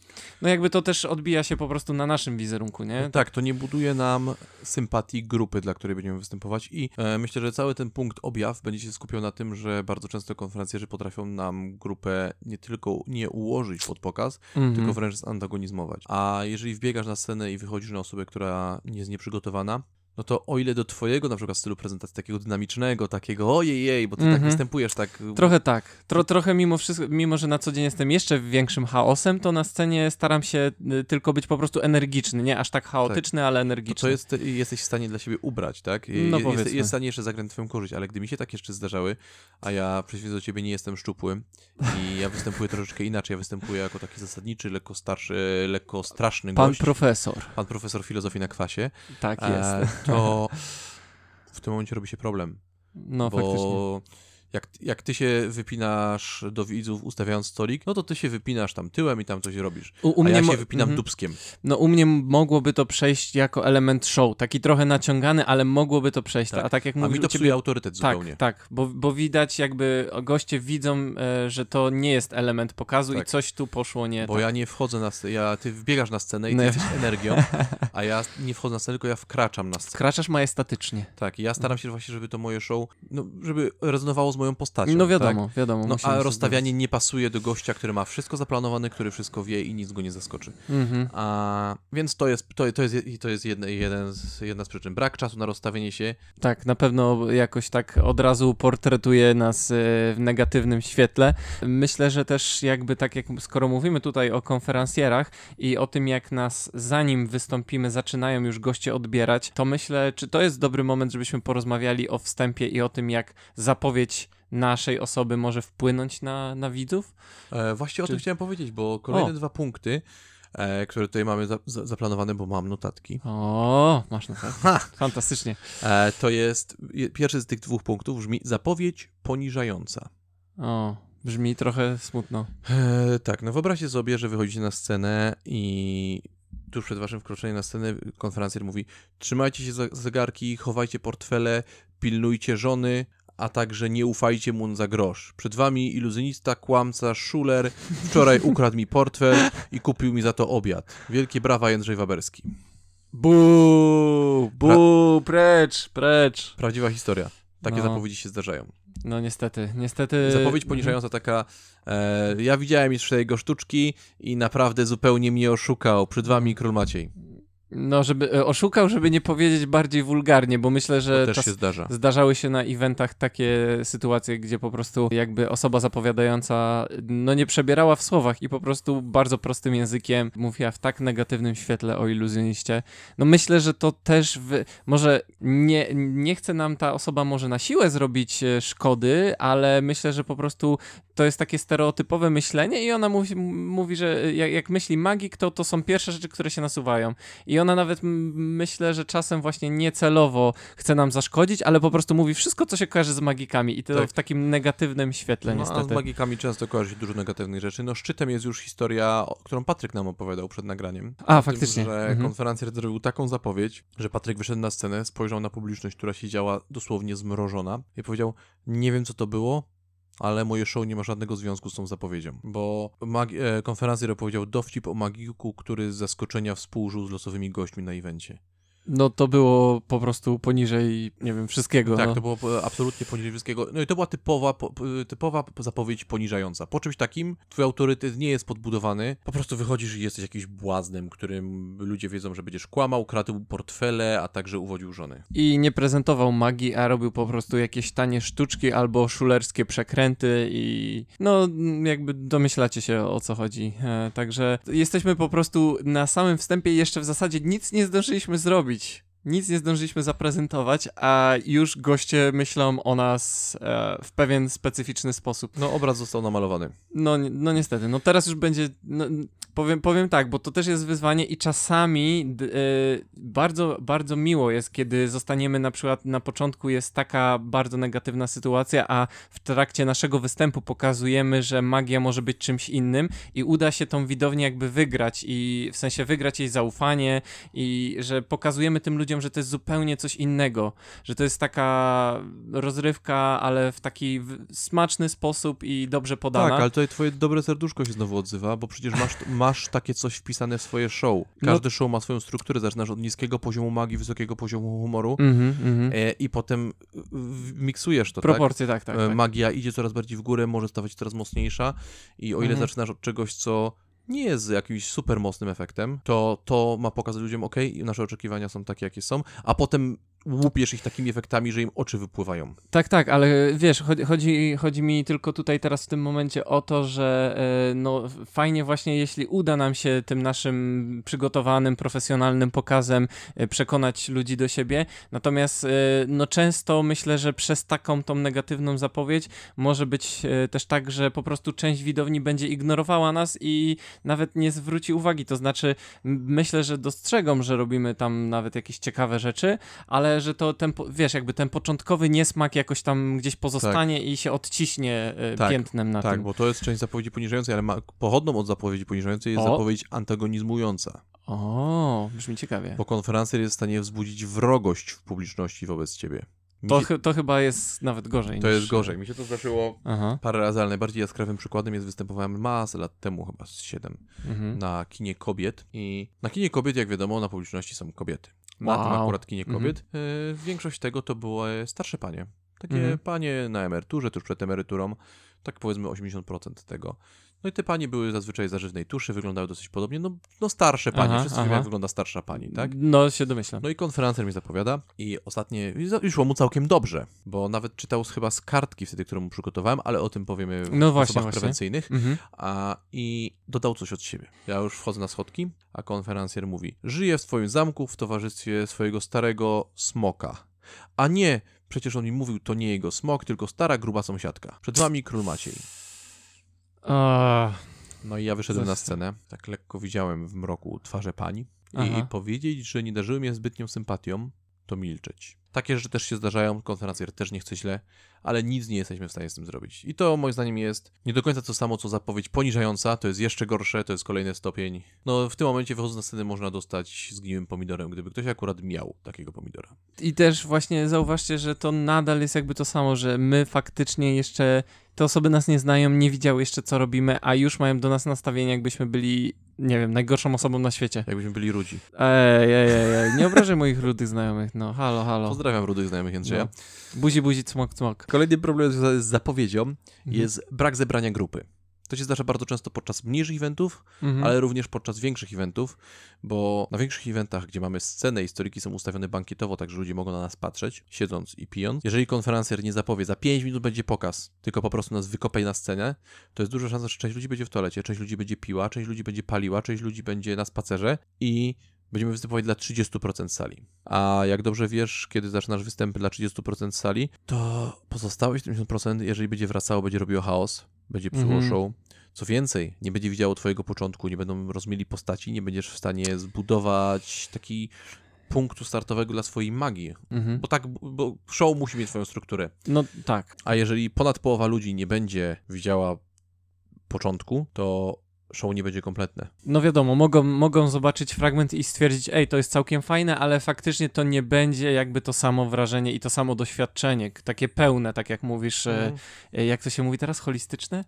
no jakby to też odbija się po prostu na naszym wizerunku, nie? Tak, to nie buduje nam sympatii grupy, dla której będziemy występować i e, myślę, że cały ten punkt objaw będzie się skupiał na tym, że bardzo często konferencjerzy potrafią nam grupę nie tylko nie ułożyć pod pokaz, Mhm. tylko wręcz zantagonizmować. A jeżeli wbiegasz na scenę i wychodzisz na osobę, która nie jest nieprzygotowana, no to o ile do twojego na przykład stylu prezentacji takiego dynamicznego, takiego ojej, jej, bo ty tak Mhm. występujesz tak... Trochę tak. Tro, trochę mimo wszystko, mimo że na co dzień jestem jeszcze większym chaosem, to na scenie staram się y, tylko być po prostu energiczny, nie aż tak chaotyczny, ale To energiczny. co jest, jesteś w stanie dla siebie ubrać, tak? No, Je- jest, jest w stanie jeszcze zagrać twoją korzyść, ale gdy mi się tak jeszcze zdarzały, a ja przeciwnie do ciebie nie jestem szczupły i ja występuję troszeczkę inaczej, ja występuję jako taki zasadniczy, lekko starszy, lekko straszny Pan gość, profesor. pan profesor filozofii na kwasie, Tak jest. To w tym momencie robi się problem, No faktycznie. Jak, jak ty się wypinasz do widzów ustawiając stolik, no to ty się wypinasz tam tyłem i tam coś robisz. U, u A mnie ja się wypinam mhm. dubskiem. No u mnie mogłoby to przejść jako element show, taki trochę naciągany, ale mogłoby to przejść, Tak. a tak jak A mówisz mi to ciebie... autorytet Tak, zupełnie. tak, bo, bo widać jakby goście widzą, e, że to nie jest element pokazu i Tak. coś tu poszło nie Bo tak. ja nie wchodzę na scenę, ja, ty wbiegasz na scenę i No ty jesteś energią, a ja nie wchodzę na scenę, tylko ja wkraczam na scenę. Skraczasz majestatycznie. Tak, i ja staram się właśnie, żeby to moje show, no, żeby rezonowało z moją postacią. No tak? wiadomo, wiadomo. No, a rozstawianie nie pasuje do gościa, który ma wszystko zaplanowane, który wszystko wie i nic go nie zaskoczy. Mhm. A, więc to jest, to, to jest, to jest jedna, jeden z, jedna z przyczyn. Brak czasu na rozstawienie się. Tak, na pewno jakoś tak od razu portretuje nas e, w negatywnym świetle. Myślę, że też jakby tak jak skoro mówimy tutaj o konferencjerach i o tym jak nas zanim wystąpimy zaczynają już goście odbierać, to myślę, czy to jest dobry moment, żebyśmy porozmawiali o wstępie i o tym jak zapowiedź naszej osoby może wpłynąć na, na widzów? E, właśnie o Czy- tym chciałem powiedzieć, bo kolejne O. dwa punkty, e, które tutaj mamy za, za, zaplanowane, bo mam notatki, O, masz Ha! Fantastycznie. e, to jest, je- pierwszy z tych dwóch punktów brzmi zapowiedź poniżająca. O, brzmi trochę smutno. E, tak, no wyobraźcie sobie, że wychodzicie na scenę i tuż przed waszym wkroczeniem na scenę konferencjer mówi trzymajcie się za zegarki, chowajcie portfele, pilnujcie żony, a także nie ufajcie mu za grosz. Przed wami iluzjonista, kłamca, szuler, wczoraj ukradł mi portfel i kupił mi za to obiad. Wielkie brawa Jędrzej Waberski. Bu, bu, precz, precz. Prawdziwa historia. Takie No. zapowiedzi się zdarzają. No niestety, niestety. Zapowiedź poniżająca taka, e, ja widziałem jeszcze jego sztuczki i naprawdę zupełnie mnie oszukał. Przed wami król Maciej. No, żeby e, oszukał, żeby nie powiedzieć bardziej wulgarnie, bo myślę, To że też czas, się zdarza. zdarzały się na eventach takie sytuacje, gdzie po prostu jakby osoba zapowiadająca no nie przebierała w słowach i po prostu bardzo prostym językiem mówiła w tak negatywnym świetle o iluzjoniście. No myślę, że to też w, może nie, nie chce nam ta osoba może na siłę zrobić e, szkody, ale myślę, że po prostu to jest takie stereotypowe myślenie i ona mówi, mówi że e, jak, jak myśli magik, to to są pierwsze rzeczy, które się nasuwają. I ona nawet m- myślę, że czasem właśnie niecelowo chce nam zaszkodzić, ale po prostu mówi wszystko, co się kojarzy z magikami i to Tak. w takim negatywnym świetle No, a z niestety. magikami często kojarzy się dużo negatywnych rzeczy. No szczytem jest już historia, którą Patryk nam opowiadał przed nagraniem. A, faktycznie. Tym, że Mhm. konferencjer zrobił taką zapowiedź, że Patryk wyszedł na scenę, spojrzał na publiczność, która siedziała dosłownie zmrożona i powiedział, nie wiem co to było, ale moje show nie ma żadnego związku z tą zapowiedzią, bo magi- e, konferencjer opowiedział dowcip o magiku, który z zaskoczenia współżył z losowymi gośćmi na evencie. No to było po prostu poniżej, nie wiem, wszystkiego. Tak, no. to było absolutnie poniżej wszystkiego. No i to była typowa, po, po- typowa zapowiedź poniżająca. Po czymś takim twój autorytet nie jest podbudowany. Po prostu wychodzisz i jesteś jakimś błaznem, którym ludzie wiedzą, że będziesz kłamał, kradł portfele, a także uwodził żony. I nie prezentował magii, a robił po prostu jakieś tanie sztuczki albo szulerskie przekręty i no jakby domyślacie się o co chodzi. E, także jesteśmy po prostu na samym wstępie i jeszcze w zasadzie nic nie zdążyliśmy zrobić. ведь Nic nie zdążyliśmy zaprezentować, a już goście myślą o nas e, w pewien specyficzny sposób. No, obraz został namalowany. No, no niestety, no teraz już będzie, no, powiem, powiem tak, bo to też jest wyzwanie i czasami y, bardzo, bardzo miło jest, kiedy zostaniemy na przykład, na początku jest taka bardzo negatywna sytuacja, a w trakcie naszego występu pokazujemy, że magia może być czymś innym i uda się tą widownię jakby wygrać i w sensie wygrać jej zaufanie i że pokazujemy tym ludziom, że to jest zupełnie coś innego, że to jest taka rozrywka, ale w taki smaczny sposób i dobrze podana. Tak, ale tutaj twoje dobre serduszko się znowu odzywa, bo przecież masz, masz takie coś wpisane w swoje show. No- Każdy show ma swoją strukturę, zaczynasz od niskiego poziomu magii, wysokiego poziomu humoru Mhm, mhm. e, i potem miksujesz to, tak? Proporcje, tak, tak. E, tak. Magia idzie coraz bardziej w górę, może stawać coraz mocniejsza i o ile Mhm. zaczynasz od czegoś, co nie jest jakimś super mocnym efektem, to to ma pokazać ludziom, ok, nasze oczekiwania są takie, jakie są, a potem łupiesz ich takimi efektami, że im oczy wypływają. Tak, tak, ale wiesz, chodzi, chodzi, mi tylko tutaj teraz w tym momencie o to, że e, no fajnie właśnie jeśli uda nam się tym naszym przygotowanym, profesjonalnym pokazem e, przekonać ludzi do siebie, natomiast e, no często myślę, że przez taką tą negatywną zapowiedź może być też tak, że po prostu część widowni będzie ignorowała nas i nawet nie zwróci uwagi, to znaczy myślę, że dostrzegą, że robimy tam nawet jakieś ciekawe rzeczy, ale że, że to ten, wiesz, jakby ten początkowy niesmak jakoś tam gdzieś pozostanie i się odciśnie e, Tak, piętnem na Tak, tym. bo to jest część zapowiedzi poniżającej, ale ma, pochodną od zapowiedzi poniżającej jest O. zapowiedź antagonizmująca. O, brzmi ciekawie. Bo konferencer jest w stanie wzbudzić wrogość w publiczności wobec ciebie. To, się, to chyba jest nawet gorzej. to niż... jest gorzej. Mi się to zdarzyło Aha. parę razy, ale najbardziej jaskrawym przykładem jest występowałem masę lat temu, chyba z 7, Mhm. na kinie kobiet. I na kinie kobiet, jak wiadomo, na publiczności są kobiety. Na tym Wow. akurat kinie Mhm. kobiet y, większość tego to były starsze panie. Takie Mhm. panie na emeryturze, tuż przed emeryturą. Tak powiedzmy 80% tego. No i te panie były zazwyczaj zażywnej tuszy, wyglądały dosyć podobnie. No, no starsze panie, Aha, wszyscy aha. wiemy jak wygląda starsza pani, tak? No się domyślam. No i konferencer mi zapowiada i ostatnie, i szło mu całkiem dobrze, bo nawet czytał chyba z kartki wtedy, którą mu przygotowałem, ale o tym powiemy w No właśnie, osobach właśnie. prewencyjnych. Mhm. A, I dodał coś od siebie. Ja już wchodzę na schodki, a konferencjer mówi: Żyję w twoim zamku w towarzystwie swojego starego smoka. A nie, przecież on mi mówił, to nie jego smok, tylko stara, gruba sąsiadka. Przed wami król Maciej. No i ja wyszedłem na scenę, tak lekko widziałem w mroku twarze pani Aha. i powiedzieć, że nie darzyły mnie zbytnią sympatią, to milczeć. Takie rzeczy też się zdarzają, konferencjer też nie chce źle, ale nic nie jesteśmy w stanie z tym zrobić. I to moim zdaniem jest nie do końca to samo, co zapowiedź poniżająca, to jest jeszcze gorsze, to jest kolejny stopień. No w tym momencie wychodząc na scenę można dostać zgniłym pomidorem, gdyby ktoś akurat miał takiego pomidora. I też właśnie zauważcie, że to nadal jest jakby to samo, że my faktycznie jeszcze, te osoby nas nie znają, nie widziały jeszcze co robimy, a już mają do nas nastawienie, jakbyśmy byli, nie wiem, najgorszą osobą na świecie. Jakbyśmy byli rudzi. Ej, ej, ej, ej. nie obrażaj moich rudych znajomych, no, halo, halo. Pozdrawiam rudych znajomych Jędrzeja. No. Buzi, buzi, cmok, cmok. Kolejny problem z zapowiedzią Mhm. jest brak zebrania grupy. To się zdarza bardzo często podczas mniejszych eventów, Mhm. ale również podczas większych eventów, bo na większych eventach, gdzie mamy scenę i stoliki są ustawione bankietowo, tak że ludzie mogą na nas patrzeć, siedząc i pijąc. Jeżeli konferencer nie zapowie, za 5 minut będzie pokaz, tylko po prostu nas wykopaj na scenę, to jest duża szansa, że część ludzi będzie w toalecie, część ludzi będzie piła, część ludzi będzie paliła, część ludzi będzie na spacerze i będziemy występować dla 30% sali. A jak dobrze wiesz, kiedy zaczynasz występy dla 30% sali, to pozostałe 70%, jeżeli będzie wracało, będzie robiło chaos, będzie Mhm. show. Co więcej, nie będzie widziało twojego początku, nie będą rozumieli postaci, nie będziesz w stanie zbudować taki punktu startowego dla swojej magii. Mhm. Bo tak, bo show musi mieć swoją strukturę. No tak. A jeżeli ponad połowa ludzi nie będzie widziała początku, to show nie będzie kompletne. No wiadomo, mogą, mogą zobaczyć fragment i stwierdzić, ej, to jest całkiem fajne, ale faktycznie to nie będzie jakby to samo wrażenie i to samo doświadczenie, takie pełne, tak jak mówisz, e, jak to się mówi teraz, holistyczne?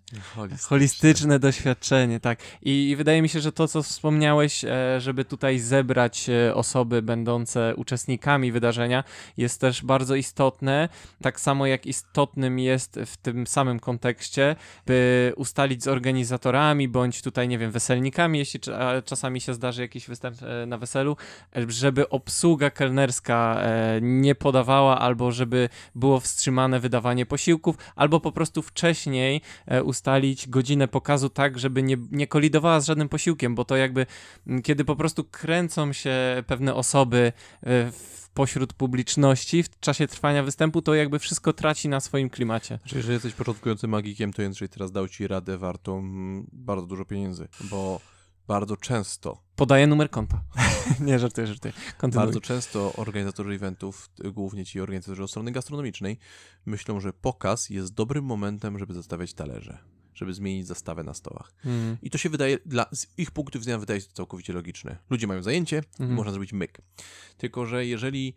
Holistyczne doświadczenie, tak. I, wydaje mi się, że to, co wspomniałeś, e, żeby tutaj zebrać osoby będące uczestnikami wydarzenia, jest też bardzo istotne. Tak samo jak istotnym jest w tym samym kontekście, by ustalić z organizatorami, bądź tutaj, nie wiem, weselnikami, jeśli czasami się zdarzy jakiś występ e, na weselu, e, żeby obsługa kelnerska e, nie podawała, albo żeby było wstrzymane wydawanie posiłków, albo po prostu wcześniej ustalić godzinę pokazu tak, żeby nie, nie kolidowała z żadnym posiłkiem, bo to jakby, kiedy po prostu kręcą się pewne osoby w pośród publiczności w czasie trwania występu, to jakby wszystko traci na swoim klimacie. Znaczy, jeżeli jesteś początkującym magikiem, to Jędrzej teraz dał ci radę wartą bardzo dużo pieniędzy, bo bardzo często, Podaję numer konta. nie, żartuję, żartuję. Kontynuuj. bardzo często organizatorzy eventów, y, głównie ci organizatorzy od strony gastronomicznej, myślą, że pokaz jest dobrym momentem, żeby zostawiać talerze, żeby zmienić zastawę na stołach. Mhm. I to się wydaje, dla z ich punktu widzenia wydaje się całkowicie logiczne. Ludzie mają zajęcie i Mhm. można zrobić myk. Tylko, że jeżeli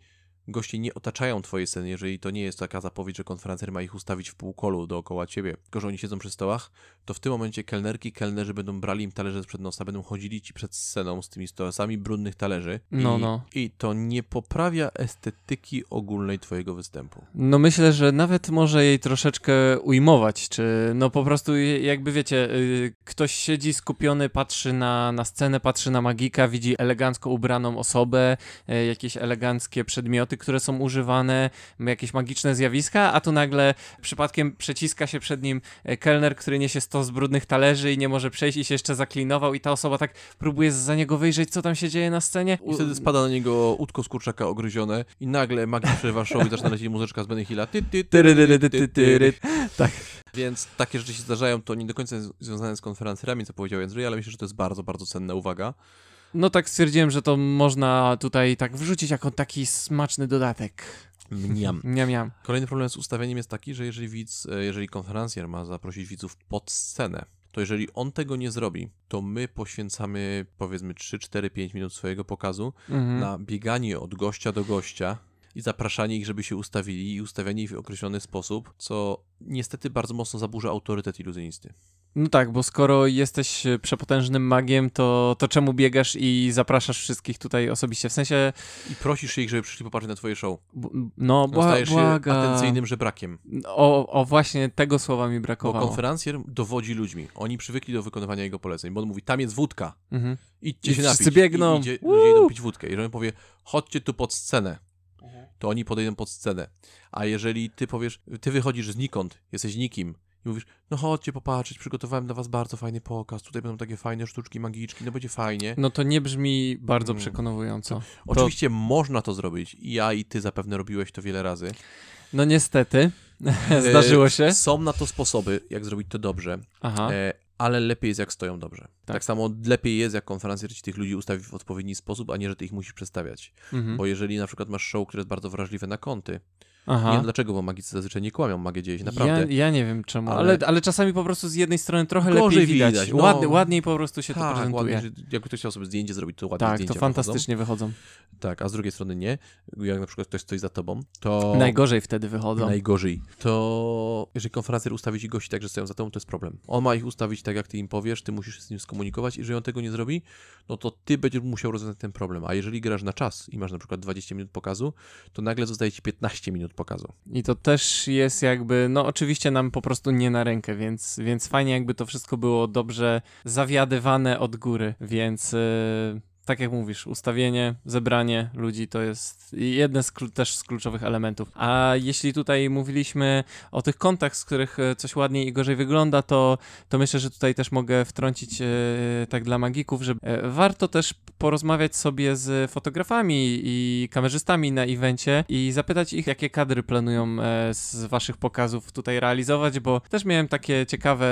goście nie otaczają twojej sceny, jeżeli to nie jest taka zapowiedź, że konferencer ma ich ustawić w półkolu dookoła ciebie, tylko że oni siedzą przy stołach, to w tym momencie kelnerki, kelnerzy będą brali im talerze przed nosa, będą chodzili ci przed sceną z tymi stosami brudnych talerzy. No, I, no. I to nie poprawia estetyki ogólnej twojego występu. No myślę, że nawet może jej troszeczkę ujmować, czy no po prostu jakby wiecie, y, ktoś siedzi skupiony, patrzy na, na scenę, patrzy na magika, widzi elegancko ubraną osobę, y, jakieś eleganckie przedmioty, które są używane, jakieś magiczne zjawiska, a tu nagle przypadkiem przeciska się przed nim y, kelner, który niesie stos brudnych talerzy i nie może przejść i się jeszcze zaklinował i ta osoba tak próbuje za niego wyjrzeć, co tam się dzieje na scenie. I wtedy spada na niego łódko z kurczaka ogryzione i nagle magik przerywa show i zaczyna lecieć muzyczka z Benny Hilla. Tak. Więc takie rzeczy się zdarzają, to nie do końca związane z konferencjerami, co powiedział Jędrzej, ale myślę, że to jest bardzo, bardzo cenna uwaga. No tak stwierdziłem, że to można tutaj tak wrzucić jako taki smaczny dodatek. Mniam. Miam, miam. Kolejny problem z ustawieniem jest taki, że jeżeli widz, e, jeżeli konferencjer ma zaprosić widzów pod scenę, to jeżeli on tego nie zrobi, to my poświęcamy powiedzmy 3, 4, 5 minut swojego pokazu Mhm. na bieganie od gościa do gościa i zapraszanie ich, żeby się ustawili i ustawianie ich w określony sposób, co niestety bardzo mocno zaburza autorytet iluzjonisty. No tak, bo skoro jesteś e, przepotężnym magiem, to, to czemu biegasz i zapraszasz wszystkich tutaj osobiście? W sensie, I prosisz ich, żeby przyszli popatrzeć na twoje show. b- no bła, Stajesz się błaga. atencyjnym żebrakiem. O, o właśnie tego słowa mi Bo brakowało. konferencjer dowodzi ludźmi. Oni przywykli do wykonywania jego poleceń, bo on mówi, tam jest wódka, Mhm. idźcie I się wszyscy napić. biegną. I idzie, ludzie idą pić wódkę. Jeżeli on powie, chodźcie tu pod scenę, to oni podejdą pod scenę. A jeżeli ty powiesz, ty wychodzisz znikąd, jesteś nikim i mówisz, no chodźcie popatrzeć, przygotowałem dla was bardzo fajny pokaz, tutaj będą takie fajne sztuczki magiczki, no będzie fajnie. No to nie brzmi bardzo Mm. przekonująco. Oczywiście można to zrobić. I ja i ty zapewne robiłeś to wiele razy. No niestety, zdarzyło się. E, Są na to sposoby, jak zrobić to dobrze, Aha, e, ale lepiej jest, jak stoją dobrze. Tak. Tak. samo lepiej jest, jak konferencjer ci tych ludzi ustawi w odpowiedni sposób, a nie, że ty ich musisz przedstawiać. mhm. Bo jeżeli na przykład masz show, które jest bardzo wrażliwe na kąty, Aha. nie wiem dlaczego, bo magicy zazwyczaj nie kłamią, magia dzieje się naprawdę. Ja, ja nie wiem czemu, ale... Ale- ale, czasami po prostu z jednej strony trochę Gorzej lepiej widać. widać, no. Ładnie, ładniej po prostu się to tak, prezentuje. ładnie, jak ktoś chciał sobie zdjęcie zrobić, to ładnie tak, to fantastycznie wychodzą. Wychodzą. Tak, a z drugiej strony nie. Jak na przykład ktoś stoi za tobą, to... Najgorzej wtedy wychodzą. Najgorzej. To jeżeli konferencjer ustawi ci gości tak, że stoją za tobą, to jest problem. On ma ich ustawić tak, jak ty im powiesz, ty musisz się z nim skomunikować. Jeżeli on tego nie zrobi, no to ty będziesz musiał rozwiązać ten problem. A jeżeli grasz na czas i masz na przykład 20 minut pokazu, to nagle zostaje ci 15 minut pokazu. I to też jest jakby, no oczywiście nam po prostu nie na rękę, więc, więc fajnie jakby to wszystko było dobrze zawiadywane od góry, więc yy, tak jak mówisz, ustawienie, zebranie ludzi to jest jeden z też z kluczowych elementów. A jeśli tutaj mówiliśmy o tych kątach, z których e, coś ładniej i gorzej wygląda, to, to myślę, że tutaj też mogę wtrącić e, tak dla magików, że e, warto też porozmawiać sobie z fotografami i kamerzystami na evencie i zapytać ich, jakie kadry planują e, z waszych pokazów tutaj realizować, bo też miałem takie ciekawe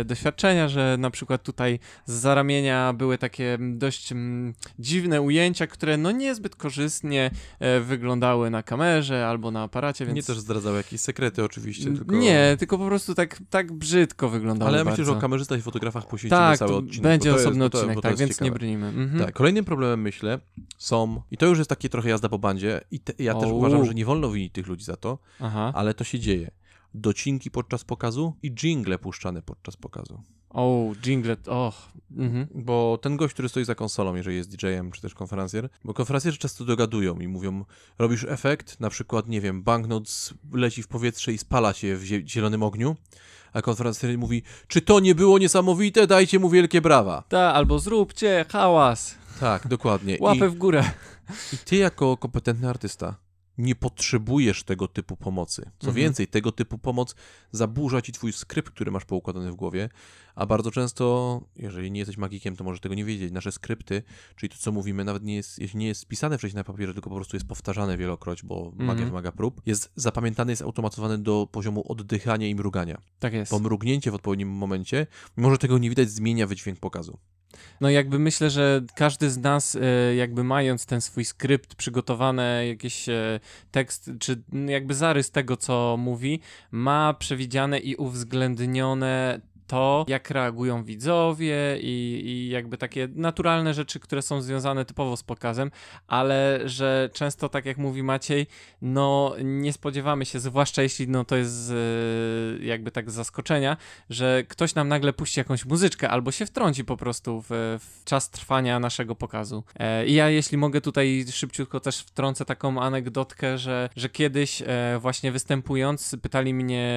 e, doświadczenia, że na przykład tutaj z zaramienia były takie mm, dość mm, dziwne ujęcia, które no niezbyt korzystnie e, wyglądały na kamerze albo na aparacie, więc... Nie też zdradzały jakieś sekrety oczywiście, tylko... Nie, tylko po prostu tak, tak brzydko wyglądały Ale ja myślę, że o kamerzystach i fotografach poświęcimy tak, cały odcinek. będzie osobny jest, odcinek, to tak, więc ciekawe. nie brnijmy. Mhm. Tak, kolejnym problemem myślę są, i to już jest takie trochę jazda po bandzie, i te, ja też Au. uważam, że nie wolno winić tych ludzi za to, Aha. ale to się dzieje. Docinki podczas pokazu i jingle puszczane podczas pokazu. O, jinglet, och. Mhm. Bo ten gość, który stoi za konsolą, jeżeli jest DJ-em czy też konferencjer, bo konferencjerzy często dogadują i mówią, robisz efekt, na przykład, nie wiem, banknot leci w powietrze i spala się w zie- zielonym ogniu, a konferencjer mówi, czy to nie było niesamowite, dajcie mu wielkie brawa. Ta, albo zróbcie hałas, Tak, dokładnie. I, łapę w górę. I ty jako kompetentny artysta nie potrzebujesz tego typu pomocy. Co Mhm. więcej, tego typu pomoc zaburza ci twój skrypt, który masz poukładany w głowie, a bardzo często, jeżeli nie jesteś magikiem, to możesz tego nie wiedzieć. Nasze skrypty, czyli to, co mówimy, nawet nie jest, jeśli nie jest spisane wcześniej na papierze, tylko po prostu jest powtarzane wielokroć, bo magia Mhm. wymaga prób, jest zapamiętany, jest automatyzowany do poziomu oddychania i mrugania. Tak jest. To mrugnięcie w odpowiednim momencie, mimo że tego nie widać, zmienia wydźwięk pokazu. No jakby myślę, że każdy z nas e, jakby mając ten swój skrypt, przygotowane jakiś e, tekst, czy jakby zarys tego, co mówi, ma przewidziane i uwzględnione to, jak reagują widzowie i, i jakby takie naturalne rzeczy, które są związane typowo z pokazem, ale że często, tak jak mówi Maciej, no nie spodziewamy się, zwłaszcza jeśli no to jest z, jakby tak z zaskoczenia, że ktoś nam nagle puści jakąś muzyczkę albo się wtrąci po prostu w, w czas trwania naszego pokazu. E, I ja, jeśli mogę tutaj szybciutko też wtrącę taką anegdotkę, że, że kiedyś e, właśnie występując pytali mnie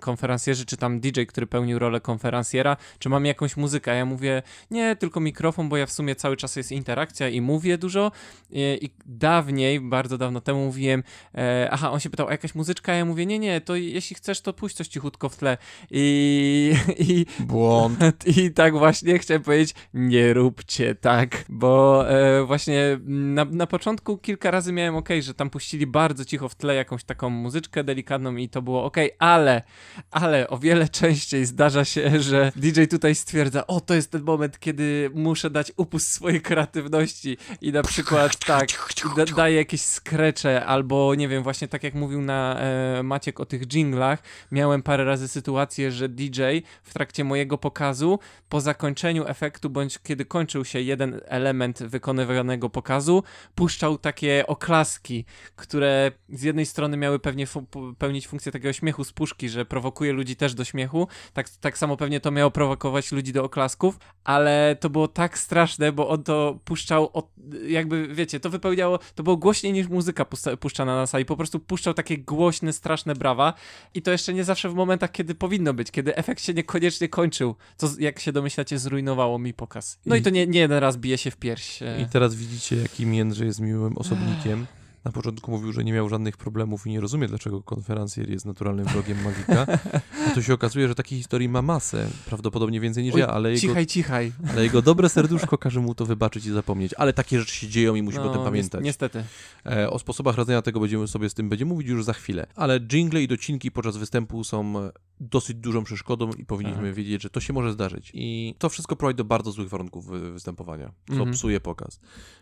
konferencjerzy, czy tam DJ, który pełnił rolę konferencjera, czy mam jakąś muzykę. Ja mówię, nie, tylko mikrofon, bo ja w sumie cały czas jest interakcja i mówię dużo. I, i dawniej, bardzo dawno temu mówiłem, e, aha, on się pytał, a jakaś muzyczka? Ja mówię, nie, nie, to jeśli chcesz, to puść coś cichutko w tle. I, i Błąd. i tak właśnie chciałem powiedzieć, nie róbcie tak, bo e, właśnie na, na początku kilka razy miałem ok, że tam puścili bardzo cicho w tle jakąś taką muzyczkę delikatną i to było ok, ale, ale o wiele częściej zdarza się, że DJ tutaj stwierdza, o to jest ten moment, kiedy muszę dać upust swojej kreatywności. I na przykład tak, da, daje jakieś skrecze albo nie wiem, właśnie tak jak mówił na e, Maciek o tych jinglach, miałem parę razy sytuację, że DJ w trakcie mojego pokazu po zakończeniu efektu, bądź kiedy kończył się jeden element wykonywanego pokazu, puszczał takie oklaski, które z jednej strony miały pewnie fu pełnić funkcję takiego śmiechu z puszki, że prowokuje ludzi też do śmiechu, tak, tak samo pewnie to miało prowokować ludzi do oklasków, ale to było tak straszne, bo on to puszczał, od, jakby wiecie, to wypełniało, to było głośniej niż muzyka puszczana na sali, po prostu puszczał takie głośne, straszne brawa i to jeszcze nie zawsze w momentach, kiedy powinno być, kiedy efekt się niekoniecznie kończył, co jak się domyślacie zrujnowało mi pokaz. No i, i to nie, nie jeden raz bije się w pierś. E. I teraz widzicie, jaki Międrze jest miłym osobnikiem. Na początku mówił, że nie miał żadnych problemów i nie rozumie, dlaczego konferencjer jest naturalnym wrogiem magika. A tu się okazuje, że takiej historii ma masę, prawdopodobnie więcej niż Oj, ja, ale jego, cichaj. ale jego dobre serduszko każe mu to wybaczyć i zapomnieć. Ale takie rzeczy się dzieją i musimy no, o tym pamiętać. Niestety. E, o sposobach radzenia tego będziemy sobie z tym będziemy mówić już za chwilę. Ale jingle i docinki podczas występu są dosyć dużą przeszkodą i powinniśmy tak. wiedzieć, że to się może zdarzyć. I to wszystko prowadzi do bardzo złych warunków występowania, co mm -hmm. psuje pokaz.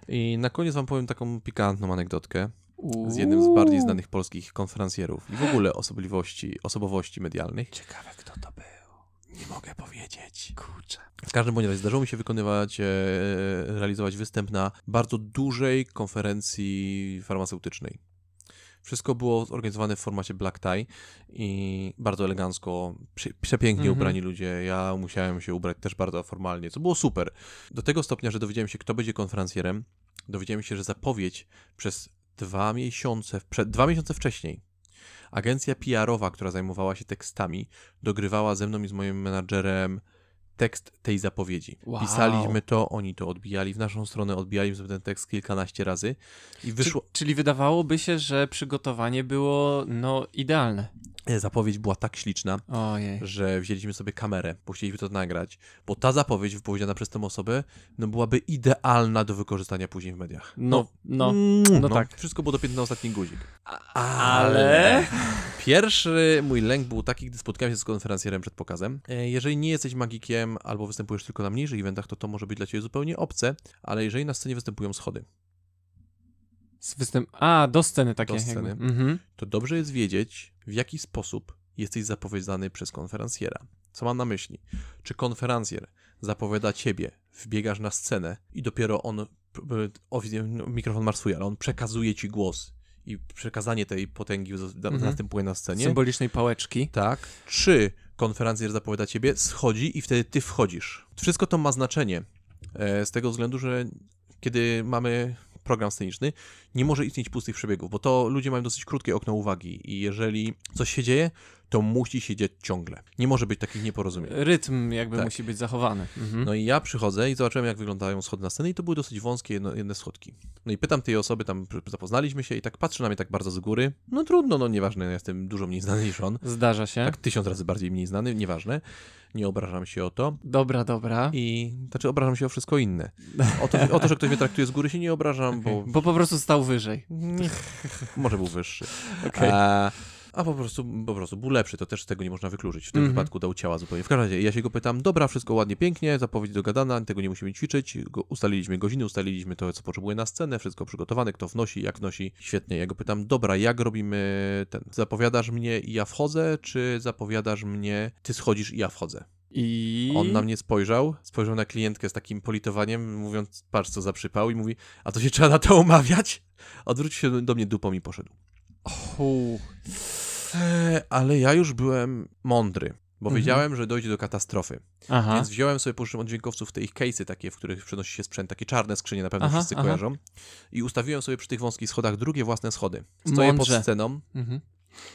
I na koniec wam powiem taką pikantną anegdotkę z jednym z bardziej znanych polskich konferencjerów i w ogóle osobliwości, osobowości medialnych. Ciekawe, kto to był. Nie mogę powiedzieć. Kurczę. W każdym bądź razie zdarzyło mi się wykonywać, e, realizować występ na bardzo dużej konferencji farmaceutycznej. Wszystko było zorganizowane w formacie black tie i bardzo elegancko, przepięknie -hmm. ubrani ludzie. Ja musiałem się ubrać też bardzo formalnie, co było super. Do tego stopnia, że dowiedziałem się, kto będzie konferencjerem. Dowiedziałem się, że zapowiedź przez dwa miesiące, przed, dwa miesiące wcześniej agencja PR-owa, która zajmowała się tekstami, dogrywała ze mną i z moim menadżerem tekst tej zapowiedzi. Wow. Pisaliśmy to, oni to odbijali w naszą stronę, odbijaliśmy ten tekst kilkanaście razy i wyszło... Czy, czyli wydawało by się, że przygotowanie było no idealne. Zapowiedź była tak śliczna, Ojej. że wzięliśmy sobie kamerę, bo chcieliśmy to nagrać, bo ta zapowiedź wypowiedziana przez tę osobę no byłaby idealna do wykorzystania później w mediach. No, no, no, no, no tak. Wszystko było dopięte na ostatni guzik. Ale... Pierwszy mój lęk był taki, gdy spotkałem się z konferencjerem przed pokazem. E, jeżeli nie jesteś magikiem albo występujesz tylko na mniejszych eventach, to to może być dla ciebie zupełnie obce, ale jeżeli na scenie występują schody, z występ... A, do sceny takie. Do sceny. Mhm. To dobrze jest wiedzieć, w jaki sposób jesteś zapowiedziany przez konferencjera. Co mam na myśli? Czy konferencjer zapowiada ciebie, wbiegasz na scenę i dopiero on, o, no, mikrofon marsuje, ale on przekazuje ci głos i przekazanie tej potęgi mhm. następuje na scenie. Symbolicznej pałeczki. Tak. Czy konferencjer zapowiada ciebie, schodzi i wtedy ty wchodzisz. Wszystko to ma znaczenie e, z tego względu, że kiedy mamy program sceniczny, nie może istnieć pustych przebiegów, bo to ludzie mają dosyć krótkie okno uwagi i jeżeli coś się dzieje, to musi się dziać ciągle. Nie może być takich nieporozumień. Rytm jakby tak. musi być zachowany. Mhm. No i ja przychodzę i zobaczyłem, jak wyglądają schody na scenę i to były dosyć wąskie jedno, jedne schodki. No i pytam tej osoby, tam zapoznaliśmy się i tak patrzy na mnie tak bardzo z góry. No trudno, no nieważne, ja jestem dużo mniej znany niż on. Zdarza się. Tak tysiąc razy bardziej mniej znany, nieważne. Nie obrażam się o to. Dobra, dobra. I znaczy obrażam się o wszystko inne. O to, o to że ktoś mnie traktuje z góry się nie obrażam, okay. bo... Bo po prostu stał wyżej. Może był wyższy. Okay. A, a po prostu, po prostu był lepszy, to też tego nie można wykluczyć. W tym mm -hmm. wypadku dał ciała zupełnie. W każdym razie ja się go pytam, dobra, wszystko ładnie, pięknie, zapowiedź dogadana, tego nie musimy ćwiczyć, go, ustaliliśmy godziny, ustaliliśmy to, co potrzebuje na scenę, wszystko przygotowane, kto wnosi, jak wnosi, świetnie. Ja go pytam, dobra, jak robimy ten, zapowiadasz mnie i ja wchodzę, czy zapowiadasz mnie, ty schodzisz i ja wchodzę? I... On na mnie spojrzał, spojrzał na klientkę z takim politowaniem, mówiąc, patrz co za przypał i mówi, a to się trzeba na to umawiać? Odwrócił się do mnie dupą i poszedł. Oh. Ale ja już byłem mądry, bo mhm. wiedziałem, że dojdzie do katastrofy. Aha. Więc wziąłem sobie, pożyczyłem od dźwiękowców te ich case'y takie, w których przenosi się sprzęt, takie czarne skrzynie, na pewno aha, wszyscy aha. kojarzą. I ustawiłem sobie przy tych wąskich schodach drugie własne schody. Stoję Mądrze. pod sceną. Mhm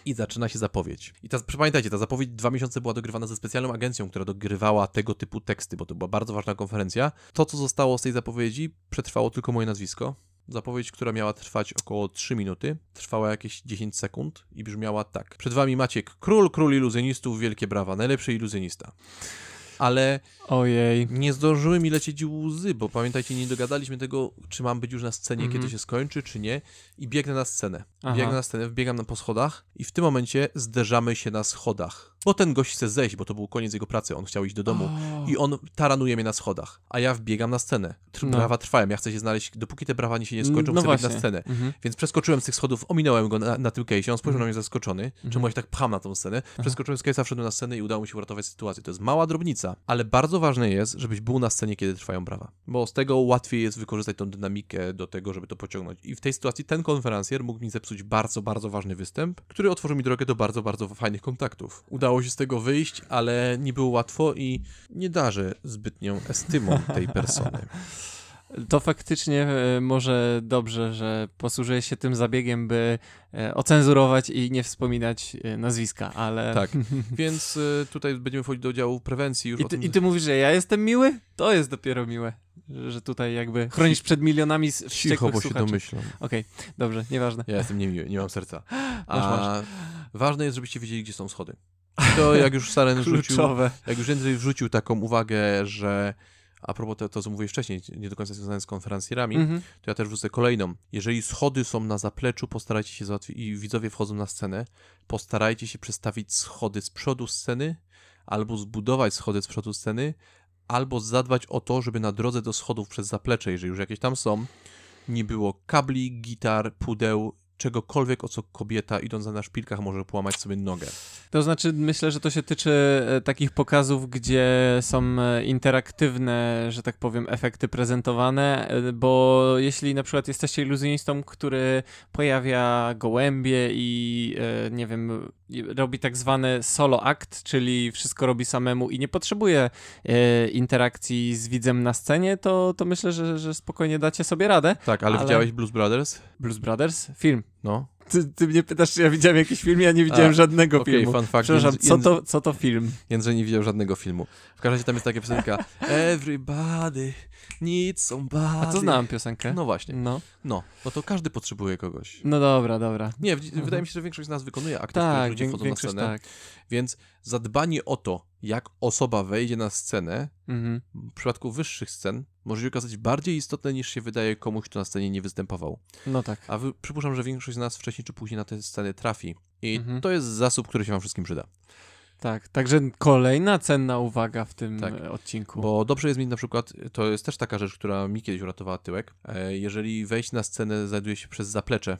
i zaczyna się zapowiedź. I ta, pamiętajcie, ta zapowiedź dwa miesiące była dogrywana ze specjalną agencją, która dogrywała tego typu teksty, bo to była bardzo ważna konferencja. To, co zostało z tej zapowiedzi, przetrwało tylko moje nazwisko. Zapowiedź, która miała trwać około 3 minuty, trwała jakieś 10 sekund i brzmiała tak. Przed wami Maciek, król, król iluzjonistów, wielkie brawa, najlepszy iluzjonista ale Ojej. nie zdążyły mi lecieć łzy, bo pamiętajcie, nie dogadaliśmy tego, czy mam być już na scenie, mm -hmm. kiedy się skończy, czy nie. I biegnę na scenę. Aha. Biegnę na scenę, wbiegam na po schodach i w tym momencie zderzamy się na schodach. bo ten gość chce zejść, bo to był koniec jego pracy, on chciał iść do domu O. i on taranuje mnie na schodach, a ja wbiegam na scenę. Tr- No. Brawa trwają, ja chcę się znaleźć, dopóki te brawa nie się nie skończą, no chcę być na scenę. Mhm. Więc przeskoczyłem z tych schodów, ominąłem go na, na tym case'ie, on spojrzał Mhm. na mnie zaskoczony, Mhm. czemu ja się tak pcham na tą scenę. Przeskoczyłem z case'a, wszedłem na scenę i udało mi się uratować sytuację. To jest mała drobnica, ale bardzo ważne jest, żebyś był na scenie, kiedy trwają brawa. Bo z tego łatwiej jest wykorzystać tą dynamikę do tego, żeby to pociągnąć. I w tej sytuacji ten konferencjer mógł mi zepsuć bardzo, bardzo ważny występ, który otworzył mi drogę do bardzo, bardzo fajnych kontaktów. Udało się z tego wyjść, ale nie było łatwo i nie darzę zbytnią estymą tej persony. To faktycznie e, może dobrze, że posłużyłeś się tym zabiegiem, by e, ocenzurować i nie wspominać e, nazwiska, ale... Tak, więc tutaj będziemy wchodzić do działu prewencji już I ty, tym... I ty mówisz, że ja jestem miły? To jest dopiero miłe, że tutaj jakby chronisz przed milionami Cicho, bo się słuchaczy. domyślam. Okej, dobrze, nieważne. Ja jestem niemiły, nie mam serca. A Masz, ważne jest, żebyście wiedzieli, gdzie są schody. I to jak już Saren wrzucił, Kluczowe. jak już Jędrzej wrzucił taką uwagę, że a propos to, to co mówiłeś wcześniej, nie do końca związane z konferencjerami, Mhm. to ja też wrzucę kolejną. Jeżeli schody są na zapleczu, postarajcie się załatwić, i widzowie wchodzą na scenę, postarajcie się przestawić schody z przodu sceny, albo zbudować schody z przodu sceny, albo zadbać o to, żeby na drodze do schodów przez zaplecze, jeżeli już jakieś tam są, nie było kabli, gitar, pudeł, czegokolwiek, o co kobieta idąc na szpilkach może połamać sobie nogę. To znaczy, myślę, że to się tyczy e, takich pokazów, gdzie są e, interaktywne, że tak powiem, efekty prezentowane, e, bo jeśli na przykład jesteście iluzjonistą, który pojawia gołębie i nie wiem, robi tak zwany solo act, czyli wszystko robi samemu i nie potrzebuje interakcji z widzem na scenie, to, to myślę, że, że spokojnie dacie sobie radę. Tak, ale, Ale- widziałeś Blues Brothers? Blues Brothers? Film. No. Ty, ty mnie pytasz, czy ja widziałem jakiś film? Ja nie widziałem A, żadnego Okej, filmu. fun fact. Przepraszam, Jędrzej- co to, co to film? Jędrzej nie widział żadnego filmu. W każdym razie tam jest taka piosenka Everybody needs somebody. A to znałem piosenkę. No właśnie. No, No, no to każdy potrzebuje kogoś. no dobra, dobra. Nie, w- wydaje mi się, że większość z nas wykonuje akty, Tak, których ludzie wchodzą na scenę. tak. Więc zadbanie o to, jak osoba wejdzie na scenę, Mhm. w przypadku wyższych scen, może się okazać bardziej istotne niż się wydaje komuś, kto na scenie nie występował. No tak. A wy, przypuszczam, że większość z nas wcześniej czy później na te sceny trafi. I Mhm. to jest zasób, który się wam wszystkim przyda. Tak, także kolejna cenna uwaga w tym Tak, e, odcinku. Bo dobrze jest mieć na przykład, to jest też taka rzecz, która mi kiedyś uratowała tyłek. E, Jeżeli wejść na scenę znajduje się przez zaplecze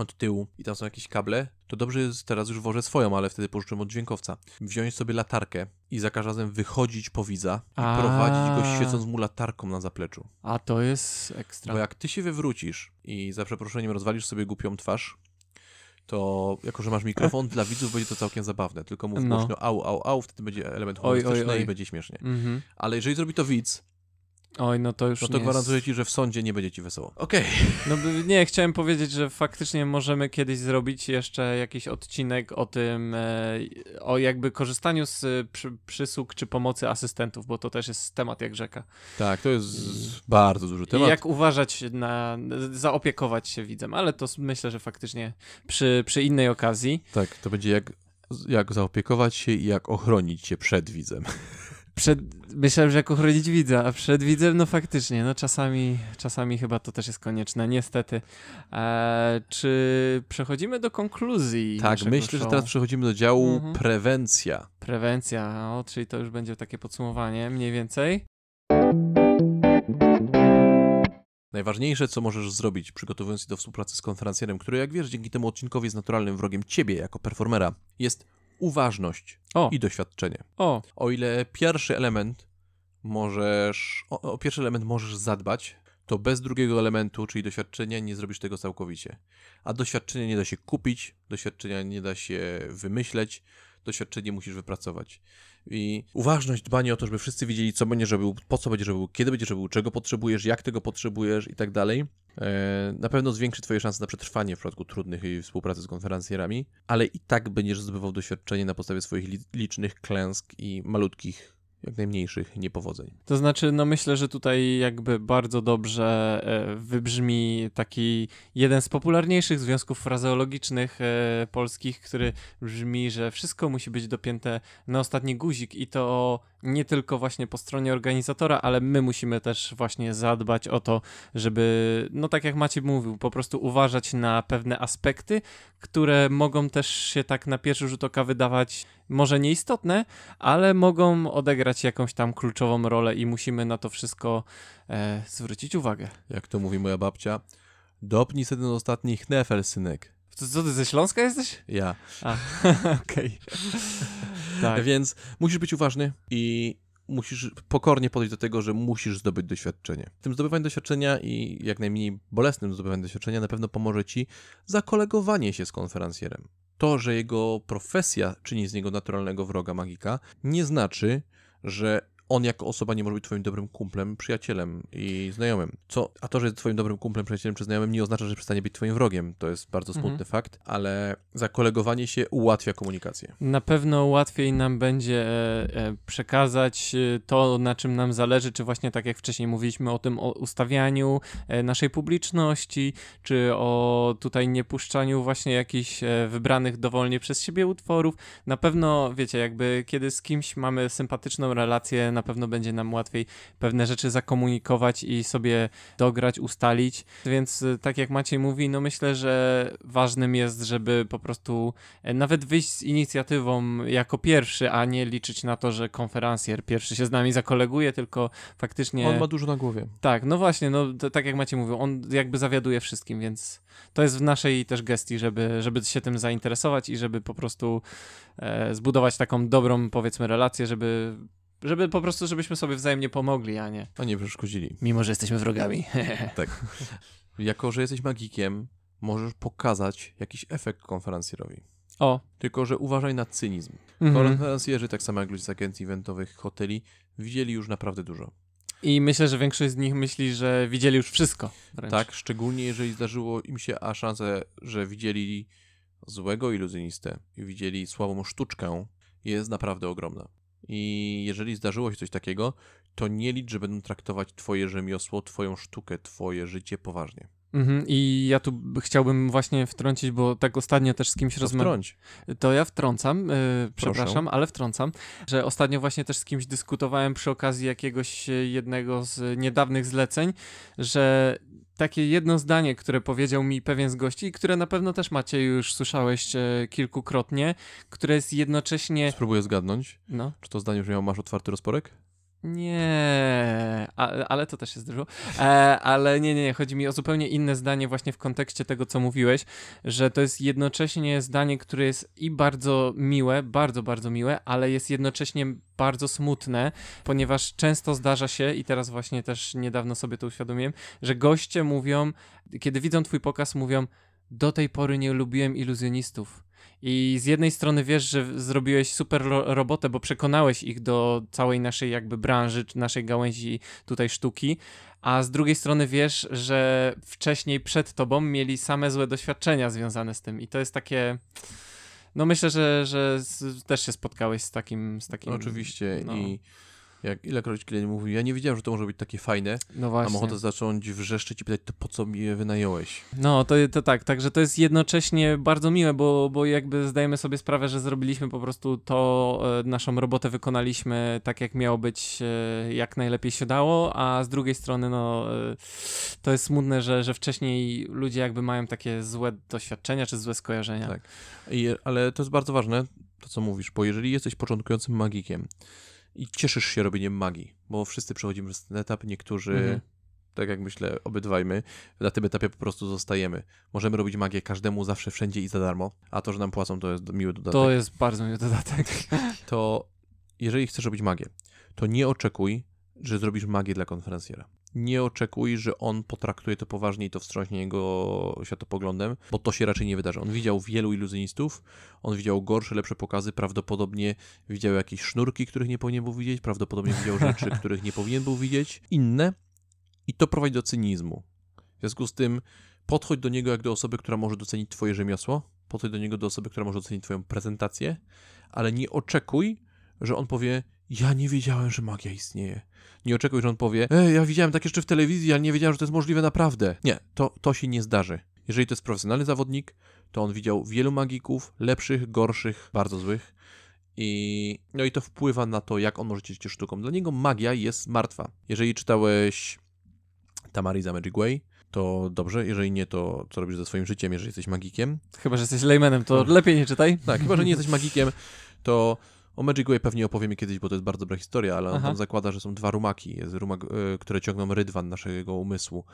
od tyłu i tam są jakieś kable, to dobrze jest, teraz już wożę swoją, ale wtedy pożyczyłem od dźwiękowca, wziąć sobie latarkę i za każdym razem wychodzić po widza i A. prowadzić go świecąc mu latarką na zapleczu. A to jest ekstra. Bo jak ty się wywrócisz i za przeproszeniem rozwalisz sobie głupią twarz, to jako, że masz mikrofon, dla widzów będzie to całkiem zabawne. Tylko mów No. głośno au, au, au, wtedy będzie element Oj, oj, humorystyczny oj. i będzie śmiesznie. Mhm. Ale jeżeli zrobi to widz, Oj, no to już no to nie gwarantuję jest... ci, że w sądzie nie będzie ci wesoło. Okej. No by- nie, chciałem powiedzieć, że faktycznie możemy kiedyś zrobić jeszcze jakiś odcinek o tym, e, o jakby korzystaniu z e, przy, przysług czy pomocy asystentów, bo to też jest temat jak rzeka. Tak, to jest bardzo duży I temat. jak uważać na, zaopiekować się widzem, ale to myślę, że faktycznie przy, przy innej okazji. Tak, to będzie jak, jak zaopiekować się i jak ochronić się przed widzem. Przed, myślałem, że jak ochronić widza, a przed widzem, no faktycznie, no czasami, czasami chyba to też jest konieczne, niestety. E, czy przechodzimy do konkluzji? Tak, myślę, że show? teraz przechodzimy do działu Mhm. prewencja. Prewencja, o, czyli to już będzie takie podsumowanie mniej więcej. Najważniejsze, co możesz zrobić, przygotowując się do współpracy z konferencjerem, który, jak wiesz, dzięki temu odcinkowi jest naturalnym wrogiem ciebie jako performera, jest uważność O, i doświadczenie. o, O ile pierwszy element możesz, o, o pierwszy element możesz zadbać, to bez drugiego elementu, czyli doświadczenia, nie zrobisz tego całkowicie. A doświadczenia nie da się kupić, doświadczenia nie da się wymyśleć, doświadczenie musisz wypracować. I uważność, dbanie o to, żeby wszyscy wiedzieli, co będziesz robił, po co będziesz robił, kiedy będziesz robił, czego potrzebujesz, jak tego potrzebujesz i tak dalej, na pewno zwiększy Twoje szanse na przetrwanie w przypadku trudnych współpracy z konferencjerami, ale i tak będziesz zdobywał doświadczenie na podstawie swoich li- licznych klęsk i malutkich, jak najmniejszych niepowodzeń. to znaczy, no myślę, że tutaj jakby bardzo dobrze e, wybrzmi taki jeden z popularniejszych związków frazeologicznych e, polskich, który brzmi, że wszystko musi być dopięte na ostatni guzik i to nie tylko właśnie po stronie organizatora, ale my musimy też właśnie zadbać o to, żeby, no tak jak Maciej mówił, po prostu uważać na pewne aspekty, które mogą też się tak na pierwszy rzut oka wydawać może nieistotne, ale mogą odegrać jakąś tam kluczową rolę i musimy na to wszystko e, zwrócić uwagę. Jak to mówi moja babcia, dopnij sobie ten ostatni chnefel, synek. Co, co ty ze Śląska jesteś? Ja. Okej. Tak. Więc musisz być uważny i musisz pokornie podejść do tego, że musisz zdobyć doświadczenie. Tym zdobywaniu doświadczenia i jak najmniej bolesnym zdobywaniu doświadczenia na pewno pomoże ci zakolegowanie się z konferencjerem. To, że jego profesja czyni z niego naturalnego wroga magika, nie znaczy, że on jako osoba nie może być twoim dobrym kumplem, przyjacielem i znajomym. Co, a to, że jest twoim dobrym kumplem, przyjacielem czy znajomym nie oznacza, że przestanie być twoim wrogiem. To jest bardzo smutny Mhm. fakt, ale zakolegowanie się ułatwia komunikację. Na pewno łatwiej nam będzie e, e, przekazać e, to, na czym nam zależy, czy właśnie tak jak wcześniej mówiliśmy o tym o ustawianiu naszej publiczności, czy o tutaj niepuszczaniu właśnie jakichś wybranych dowolnie przez siebie utworów. Na pewno, wiecie, jakby kiedy z kimś mamy sympatyczną relację, na pewno będzie nam łatwiej pewne rzeczy zakomunikować i sobie dograć, ustalić. Więc e, tak jak Maciej mówi, no myślę, że ważnym jest, żeby po prostu e, nawet wyjść z inicjatywą jako pierwszy, a nie liczyć na to, że konferencjer pierwszy się z nami zakoleguje, tylko faktycznie... On ma dużo na głowie. Tak, no właśnie, no to, tak jak Maciej mówił, on jakby zawiaduje wszystkim, więc to jest w naszej też gestii, żeby, żeby się tym zainteresować i żeby po prostu e, zbudować taką dobrą, powiedzmy, relację, żeby, żeby po prostu, żebyśmy sobie wzajemnie pomogli, a nie... A nie przeszkodzili. Mimo, że jesteśmy wrogami. Tak. Jako, że jesteś magikiem, możesz pokazać jakiś efekt konferencjerowi. o. Tylko, że uważaj na cynizm. Mhm. Konferencjerzy, tak samo jak ludzie z agencji eventowych, hoteli, widzieli już naprawdę dużo. I myślę, że większość z nich myśli, że widzieli już wszystko. Wręcz. Tak, szczególnie jeżeli zdarzyło im się, a szanse, że widzieli złego iluzjonistę i widzieli słabą sztuczkę, jest naprawdę ogromna. I jeżeli zdarzyło się coś takiego, to nie licz, że będą traktować twoje rzemiosło, twoją sztukę, twoje życie poważnie. Mhm, I ja tu chciałbym właśnie wtrącić, bo tak ostatnio też z kimś rozmawiałem. wtrąć. To ja wtrącam, yy, przepraszam, ale wtrącam, że ostatnio właśnie też z kimś dyskutowałem przy okazji jakiegoś e, jednego z niedawnych zleceń, że takie jedno zdanie, które powiedział mi pewien z gości, i które na pewno też macie już słyszałeś e, kilkukrotnie, które jest jednocześnie. Spróbuję zgadnąć. No. Czy to zdanie brzmiało, masz otwarty rozporek? Nie, a, ale to też się zdarzyło. E, ale nie, nie, nie, chodzi mi o zupełnie inne zdanie właśnie w kontekście tego, co mówiłeś, że to jest jednocześnie zdanie, które jest i bardzo miłe, bardzo, bardzo miłe, ale jest jednocześnie bardzo smutne, ponieważ często zdarza się, i teraz właśnie też niedawno sobie to uświadomiłem, że goście mówią, kiedy widzą twój pokaz, mówią, do tej pory nie lubiłem iluzjonistów. I z jednej strony wiesz, że zrobiłeś super ro robotę, bo przekonałeś ich do całej naszej jakby branży, czy naszej gałęzi tutaj sztuki, a z drugiej strony wiesz, że wcześniej przed tobą mieli same złe doświadczenia związane z tym i to jest takie... No myślę, że, że też się spotkałeś z takim... Z takim Oczywiście. no. I jak ilekroć klient mówi, ja nie wiedziałem, że to może być takie fajne, No a właśnie. mam ochotę zacząć wrzeszczeć i pytać, to po co mi je wynająłeś? No, to, to tak, także to jest jednocześnie bardzo miłe, bo, bo jakby zdajemy sobie sprawę, że zrobiliśmy po prostu to, e, naszą robotę wykonaliśmy tak, jak miało być, e, jak najlepiej się dało, a z drugiej strony, no, e, to jest smutne, że, że wcześniej ludzie jakby mają takie złe doświadczenia, czy złe skojarzenia. Tak. I, ale to jest bardzo ważne, to co mówisz, bo jeżeli jesteś początkującym magikiem i cieszysz się robieniem magii, bo wszyscy przechodzimy przez ten etap, niektórzy, Mhm. tak jak myślę, obydwaj my, na tym etapie po prostu zostajemy. Możemy robić magię każdemu, zawsze, wszędzie i za darmo, a to, że nam płacą, to jest miły dodatek. To jest bardzo miły dodatek. to jeżeli chcesz robić magię, to nie oczekuj, że zrobisz magię dla konferencjera. Nie oczekuj, że on potraktuje to poważnie i to wstrząśnie jego światopoglądem, bo to się raczej nie wydarzy. On widział wielu iluzjonistów, on widział gorsze, lepsze pokazy, prawdopodobnie widział jakieś sznurki, których nie powinien był widzieć, prawdopodobnie widział rzeczy, których nie powinien był widzieć, inne i to prowadzi do cynizmu. W związku z tym podchodź do niego jak do osoby, która może docenić twoje rzemiosło, podchodź do niego do osoby, która może docenić twoją prezentację, ale nie oczekuj, że on powie, ja nie wiedziałem, że magia istnieje. Nie oczekuj, że on powie, ej, ja widziałem tak jeszcze w telewizji, ale nie wiedziałem, że to jest możliwe naprawdę. Nie, to, to się nie zdarzy. Jeżeli to jest profesjonalny zawodnik, to on widział wielu magików, lepszych, gorszych, bardzo złych I, no i to wpływa na to, jak on może cieszyć się sztuką. Dla niego magia jest martwa. Jeżeli czytałeś Tamariza Magic Way, to dobrze. Jeżeli nie, to co robisz ze swoim życiem, jeżeli jesteś magikiem? Chyba, że jesteś laymanem, to No. lepiej nie czytaj. Tak, chyba, że nie jesteś magikiem, to o Magic Way pewnie opowiemy kiedyś, bo to jest bardzo dobra historia, ale on Aha. tam zakłada, że są dwa rumaki. Jest rumak, e, które ciągną rydwan naszego umysłu.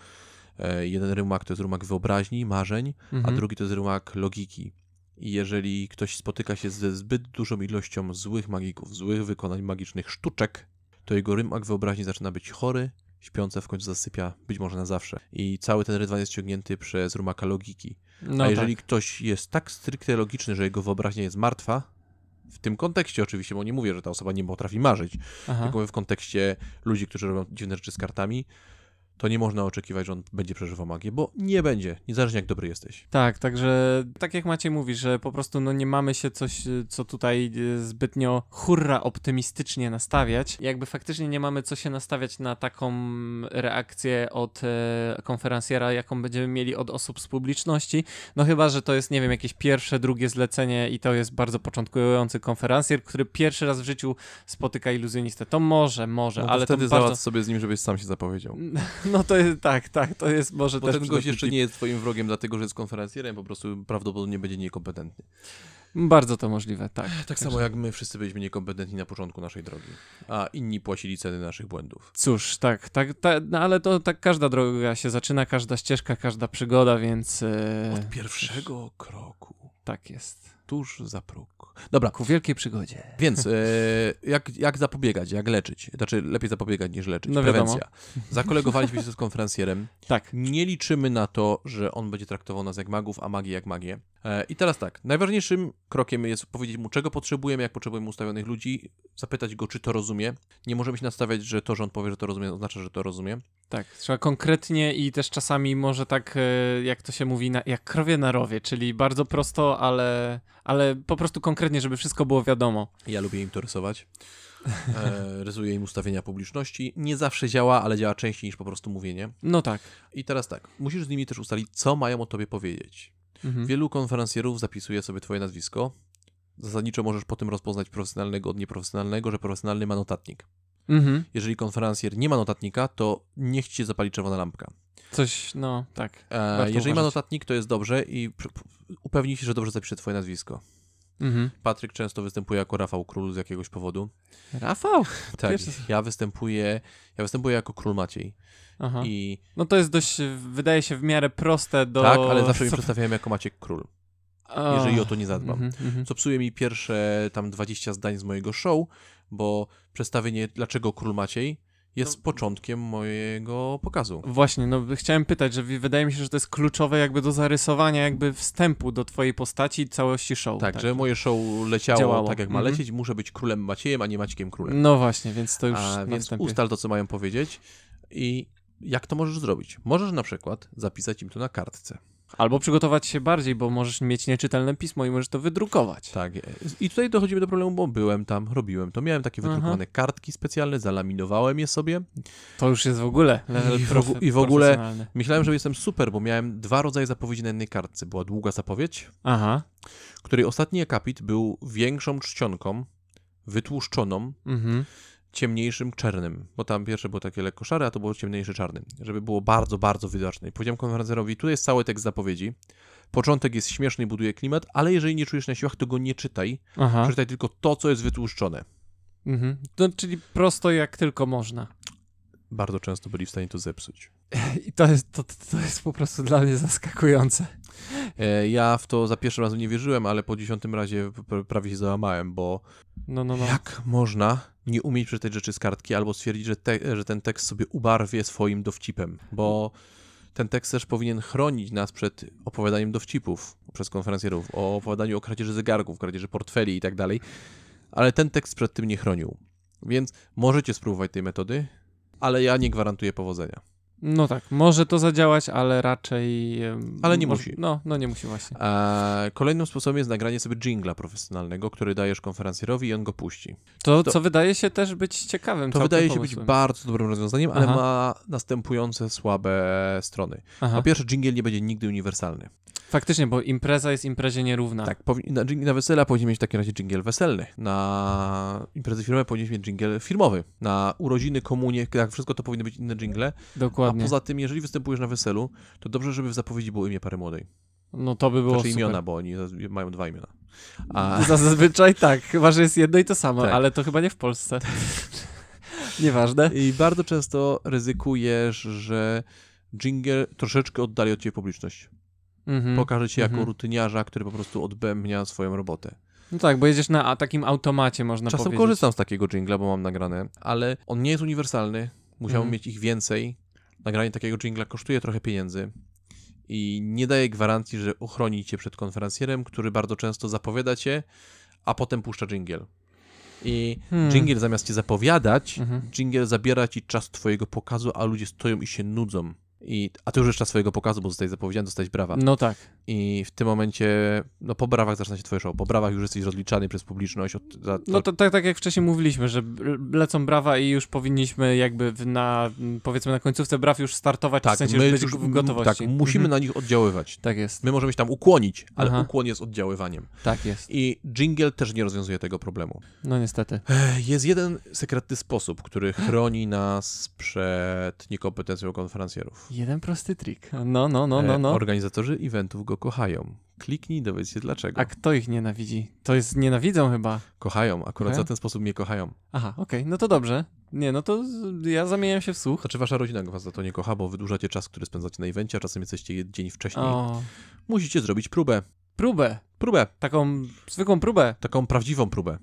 E, Jeden rumak to jest rumak wyobraźni, marzeń, a Mhm. drugi to jest rumak logiki. I jeżeli ktoś spotyka się ze zbyt dużą ilością złych magików, złych wykonań magicznych sztuczek, to jego rymak wyobraźni zaczyna być chory, śpiące w końcu zasypia, być może na zawsze. I cały ten rydwan jest ciągnięty przez rumaka logiki. No A jeżeli tak. ktoś jest tak stricte logiczny, że jego wyobraźnia jest martwa, w tym kontekście oczywiście, bo nie mówię, że ta osoba nie potrafi marzyć, Aha. tylko w kontekście ludzi, którzy robią dziwne rzeczy z kartami, to nie można oczekiwać, że on będzie przeżywał magię, bo nie będzie, niezależnie jak dobry jesteś. Tak, także tak jak Maciej mówi, że po prostu no nie mamy się coś, y, co tutaj y, zbytnio hurra optymistycznie nastawiać. Jakby faktycznie nie mamy co się nastawiać na taką reakcję od e, konferencjera, jaką będziemy mieli od osób z publiczności. No chyba, że to jest, nie wiem, jakieś pierwsze, drugie zlecenie i to jest bardzo początkujący konferencjer, który pierwszy raz w życiu spotyka iluzjonistę. To może, może, No to ale wtedy to bardzo... załatw sobie z nim, żebyś sam się zapowiedział. No to jest, tak, tak, to jest może Bo też ten gość jeszcze nie jest twoim wrogiem, dlatego że jest konferencjerem, po prostu prawdopodobnie będzie niekompetentny. Bardzo to możliwe, tak. Tak samo jak my wszyscy byliśmy niekompetentni na początku naszej drogi, a inni płacili ceny naszych błędów. Cóż, tak, tak, ta, no ale to tak każda droga się zaczyna, każda ścieżka, każda przygoda, więc e, Od pierwszego kroku, tak jest. Tuż za próg. Dobra, Ku wielkiej przygodzie. Więc e, jak, jak zapobiegać, jak leczyć? Znaczy, lepiej zapobiegać niż leczyć. No wiadomo. Prewencja. Zakolegowaliśmy się z konferencjerem. Tak. Nie liczymy na to, że on będzie traktował nas jak magów, a magię jak magię. E, I teraz tak, najważniejszym krokiem jest powiedzieć mu, czego potrzebujemy, jak potrzebujemy ustawionych ludzi, zapytać go, czy to rozumie. Nie możemy się nastawiać, że to, że on powie, że to rozumie, oznacza, że to rozumie. Tak, trzeba konkretnie i też czasami może tak, e, jak to się mówi, na, jak krowie na rowie, czyli bardzo prosto, ale, ale po prostu konkretnie, żeby wszystko było wiadomo. Ja lubię im to rysować. E, rysuję im ustawienia publiczności. Nie zawsze działa, ale działa częściej niż po prostu mówienie. No tak. I teraz tak, musisz z nimi też ustalić, co mają o tobie powiedzieć. Mhm. Wielu konferencjerów zapisuje sobie twoje nazwisko. Zasadniczo możesz po tym rozpoznać profesjonalnego od nieprofesjonalnego, że profesjonalny ma notatnik. Mhm. Jeżeli konferencjer nie ma notatnika, to niech ci zapali czerwona lampka. Coś, no tak. E, jeżeli ma uważać. notatnik, to jest dobrze i upewnij się, że dobrze zapisze twoje nazwisko. Mhm. Patryk często występuje jako Rafał Król z jakiegoś powodu. Rafał? Tak, Pierwszy- ja występuję, ja występuję jako Król Maciej. Aha. I No to jest dość, wydaje się w miarę proste do... tak, ale zawsze mi przedstawiałem jako Maciek Król. Jeżeli o to nie zadbam. Mhm. co psuje mi pierwsze tam 20 zdań z mojego show, bo przedstawienie dlaczego Król Maciej jest No- początkiem mojego pokazu. Właśnie, no chciałem pytać, że wydaje mi się, że to jest kluczowe jakby do zarysowania jakby wstępu do twojej postaci i całości show. Tak, że moje show leciało Działało. tak jak ma Mhm. lecieć, muszę być królem Maciejem, a nie Maćkiem królem. No właśnie, więc to już A, więc wstępie. ustal to, co mają powiedzieć i jak to możesz zrobić? Możesz na przykład zapisać im to na kartce. Albo przygotować się bardziej, bo możesz mieć nieczytelne pismo i możesz to wydrukować. Tak. I tutaj dochodzimy do problemu, bo byłem tam, robiłem to. Miałem takie Aha. wydrukowane kartki specjalne, zalaminowałem je sobie. To już jest w ogóle level I w, i w ogóle myślałem, że jestem super, bo miałem dwa rodzaje zapowiedzi na jednej kartce. Była długa zapowiedź, Aha. której ostatni akapit był większą czcionką, wytłuszczoną, Mhm. Ciemniejszym czarnym, bo tam pierwsze było takie lekko szare, a to było ciemniejsze czarnym, żeby było bardzo, bardzo widoczne. I powiedziałem konferencjerowi, tu jest cały tekst zapowiedzi, początek jest śmieszny i buduje klimat, ale jeżeli nie czujesz na siłach, to go nie czytaj, Aha. przeczytaj tylko to, co jest wytłuszczone. Mhm. No, czyli prosto jak tylko można. Bardzo często byli w stanie to zepsuć. I to jest, to, to jest po prostu dla mnie zaskakujące. E, Ja w to za pierwszym razem nie wierzyłem, ale po dziesiątym razie prawie się załamałem, bo No, no, no. jak można nie umieć przeczytać rzeczy z kartki albo stwierdzić, że, te, że ten tekst sobie ubarwię swoim dowcipem, bo ten tekst też powinien chronić nas przed opowiadaniem dowcipów przez konferencjerów, o opowiadaniu o kradzieży zegarków, kradzieży portfeli i tak dalej, ale ten tekst przed tym nie chronił. Więc możecie spróbować tej metody, ale ja nie gwarantuję powodzenia. No tak, może to zadziałać, ale raczej... Ale nie musi. No, no nie musi właśnie. A kolejnym sposobem jest nagranie sobie jingla profesjonalnego, który dajesz konferencjerowi i on go puści. To, To- co wydaje się też być ciekawym To wydaje się pomysłem. być bardzo dobrym rozwiązaniem, ale Aha. ma następujące słabe strony. Aha. Po pierwsze, jingle nie będzie nigdy uniwersalny. Faktycznie, bo impreza jest imprezie nierówna. Tak, na, na wesela powinien mieć w takim razie dżingiel weselny. Na imprezy firmowe powinien mieć dżingiel firmowy. Na urodziny, komunie, tak, wszystko to powinny być inne dżingle. Dokładnie. A poza tym, jeżeli występujesz na weselu, to dobrze, żeby w zapowiedzi było imię pary młodej. No to by było Znaczy super. imiona, bo oni mają dwa imiona. A, Zazwyczaj tak, chyba że jest jedno i to samo, Tak. ale to chyba nie w Polsce. Nieważne. I bardzo często ryzykujesz, że jingle troszeczkę oddali od ciebie publiczność. Mhm. Pokaże cię jako Mhm. rutyniarza, który po prostu odbębnia swoją robotę. No tak, bo jedziesz na takim automacie, można Czasem powiedzieć. korzystam z takiego jingla, bo mam nagrane, ale on nie jest uniwersalny. Musiałbym Mhm. mieć ich więcej. Nagranie takiego jingla kosztuje trochę pieniędzy i nie daje gwarancji, że uchroni cię przed konferencjerem, który bardzo często zapowiada cię, a potem puszcza jingle. I Hmm. jingle zamiast cię zapowiadać, Mhm. jingle zabiera ci czas twojego pokazu, a ludzie stoją i się nudzą. I, a to już czas twojego pokazu, bo zostałeś zapowiedziany, dostałeś brawa. No tak. I w tym momencie, no po brawach zaczyna się twoje show. Po brawach już jesteś rozliczany przez publiczność. Od, za, No to tak, tak jak wcześniej mówiliśmy, że lecą brawa i już powinniśmy jakby na, powiedzmy na końcówce braw już startować, w sensie już być już- w gotowości. Tak, musimy Mhm. na nich oddziaływać. Tak jest, My możemy się tam ukłonić, ale Aha. ukłon jest oddziaływaniem. tak jest. I jingle też nie rozwiązuje tego problemu. No niestety. Jest jeden sekretny sposób, który chroni nas przed niekompetencją konferencjerów. Jeden prosty trik. No, no, no, no, E, no. Organizatorzy eventów go kochają. Kliknij, dowiedz się dlaczego. A kto ich nienawidzi? To jest nienawidzą chyba. Kochają, akurat Kochają? za ten sposób mnie kochają. Aha, okej, no to dobrze. Nie, no to z- ja zamieniam się w słuch. Znaczy wasza rodzina was za to nie kocha, bo wydłużacie czas, który spędzacie na evencie, a czasem jesteście dzień wcześniej. O, Musicie zrobić próbę. próbę. Próbę. Taką zwykłą próbę. Taką prawdziwą próbę.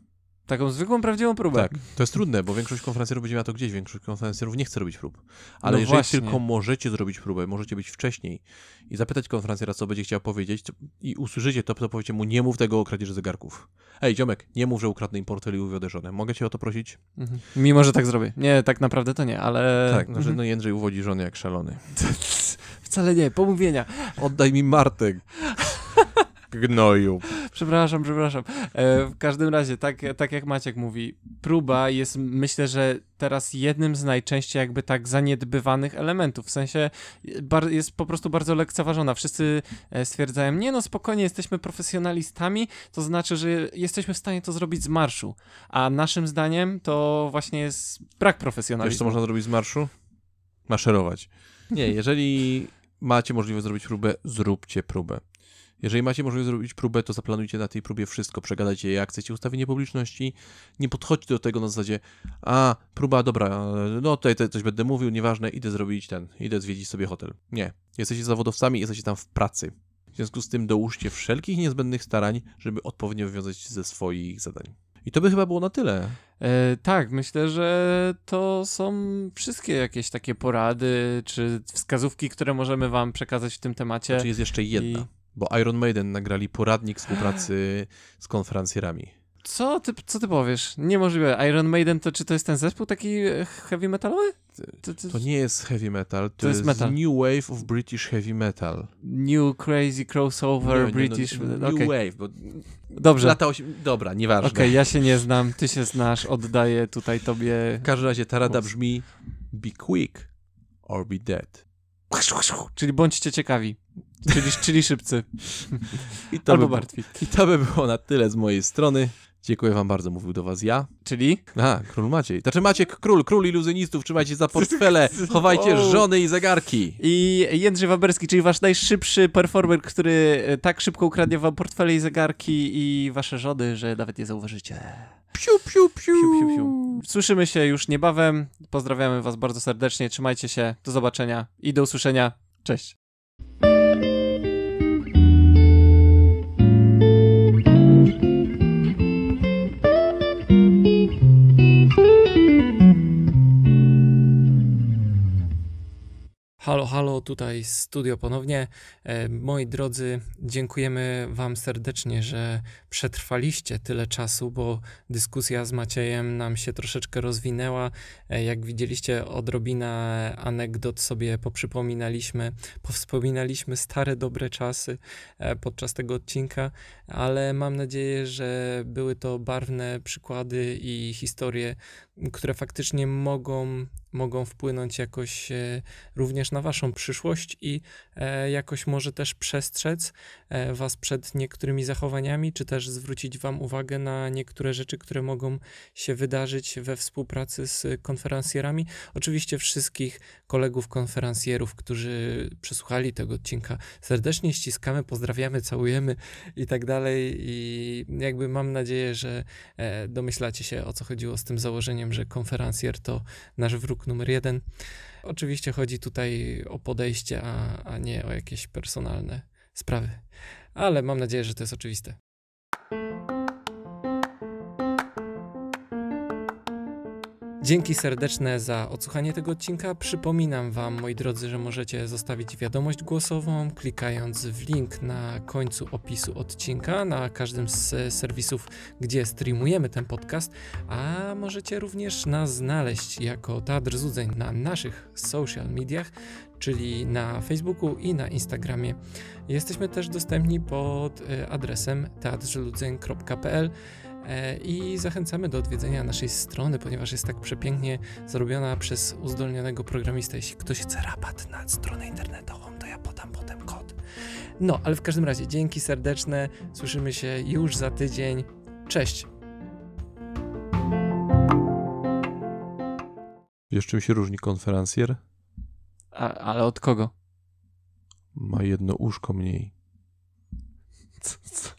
Taką zwykłą, prawdziwą próbę. Tak. To jest trudne, bo większość konferencjerów będzie miała to gdzieś. Większość konferencjerów nie chce robić prób. Ale No jeżeli właśnie. tylko możecie zrobić próbę, możecie być wcześniej i zapytać konferencjera, co będzie chciał powiedzieć i usłyszycie to, to powiecie mu, nie mów tego o kradzieży zegarków. Ej, ziomek, nie mów, że ukradnę im portfel i uwiodę żonę. Mogę cię o to prosić? Mhm. Mimo, że tak zrobię. Nie, tak naprawdę to nie, ale... tak, no, że Mhm. no Jędrzej uwodzi żonę jak szalony. Wcale nie, pomówienia. Oddaj mi Martek. Gnoju. Przepraszam, przepraszam. E, w każdym razie, tak, tak jak Maciek mówi, próba jest myślę, że teraz jednym z najczęściej jakby tak zaniedbywanych elementów. W sensie bar, jest po prostu bardzo lekceważona. Wszyscy e, stwierdzają, nie no spokojnie, jesteśmy profesjonalistami, to znaczy, że jesteśmy w stanie to zrobić z marszu. A naszym zdaniem to właśnie jest brak Wiesz, co profesjonalizmu. można zrobić z marszu? Maszerować. Nie, jeżeli macie możliwość zrobić próbę, zróbcie próbę. Jeżeli macie możliwość zrobić próbę, to zaplanujcie na tej próbie wszystko, przegadajcie jak chcecie ustawienie publiczności, nie podchodźcie do tego na zasadzie, a, próba, dobra, no tutaj, coś będę mówił, nieważne, idę zrobić ten, idę zwiedzić sobie hotel. Nie, jesteście zawodowcami, jesteście tam w pracy. W związku z tym dołóżcie wszelkich niezbędnych starań, żeby odpowiednio wywiązać się ze swoich zadań. I to by chyba było na tyle. E, tak, myślę, że to są wszystkie jakieś takie porady czy wskazówki, które możemy wam przekazać w tym temacie. Czy jest jeszcze jedna? I- Bo Iron Maiden nagrali poradnik współpracy z konferencjerami. Co ty, co ty powiesz? Niemożliwe. Iron Maiden to czy to jest ten zespół taki e, heavy metalowy? To, to, To nie jest heavy metal, to, To jest metal. new wave of British heavy metal. New crazy crossover Nie, nie, British. no, new wave, bo Dobrze. lata osiem... Dobra, nieważne. Okej, ja się nie znam, ty się znasz, oddaję tutaj tobie. W każdym razie ta rada brzmi be quick or be dead. Czyli bądźcie ciekawi. Czyli, czyli szybcy. I to, Albo by, martwi. I to by było na tyle z mojej strony. Dziękuję wam bardzo, mówił do was ja. Czyli? A, król Maciej. Znaczy Maciek, król, król iluzjonistów, trzymajcie za portfele, chowajcie żony i zegarki. I Jędrzej Waberski, czyli wasz najszybszy performer, który e, tak szybko ukradnie wam portfele i zegarki i wasze żody, że nawet nie zauważycie. Piu, piu, piu. Piu, piu, piu. Słyszymy się już niebawem. Pozdrawiamy was bardzo serdecznie. Trzymajcie się. Do zobaczenia i do usłyszenia. Cześć. Halo, halo, tutaj studio ponownie. E, moi drodzy, dziękujemy Wam serdecznie, że przetrwaliście tyle czasu, bo dyskusja z Maciejem nam się troszeczkę rozwinęła. E, jak widzieliście, odrobina anegdot sobie poprzypominaliśmy, powspominaliśmy stare, dobre czasy e, podczas tego odcinka, ale mam nadzieję, że były to barwne przykłady i historie, które faktycznie mogą, mogą wpłynąć jakoś e, również na waszą przyszłość i e, jakoś może też przestrzec e, was przed niektórymi zachowaniami, czy też zwrócić wam uwagę na niektóre rzeczy, które mogą się wydarzyć we współpracy z konferencjerami. Oczywiście wszystkich kolegów konferencjerów, którzy przesłuchali tego odcinka, serdecznie ściskamy, pozdrawiamy, całujemy i tak dalej i jakby mam nadzieję, że domyślacie się o co chodziło z tym założeniem, że konferencjer to nasz wróg numer jeden. Oczywiście chodzi tutaj o podejście, a, a nie o jakieś personalne sprawy. Ale mam nadzieję, że to jest oczywiste. Dzięki serdeczne za odsłuchanie tego odcinka. Przypominam Wam, moi drodzy, że możecie zostawić wiadomość głosową, klikając w link na końcu opisu odcinka na każdym z serwisów, gdzie streamujemy ten podcast, a możecie również nas znaleźć jako Teatr Zudzeń na naszych social mediach, czyli na Facebooku i na Instagramie. Jesteśmy też dostępni pod e, adresem teatrzeludzeń.pl. E, i zachęcamy do odwiedzenia naszej strony, ponieważ jest tak przepięknie zrobiona przez uzdolnionego programistę. Jeśli ktoś chce rabat na stronę internetową, to ja podam potem kod. No, ale w każdym razie dzięki serdeczne. Słyszymy się już za tydzień. Cześć. Wiesz, czym się różni konferencjer? A, ale od kogo? Ma jedno uszko mniej. Co, co?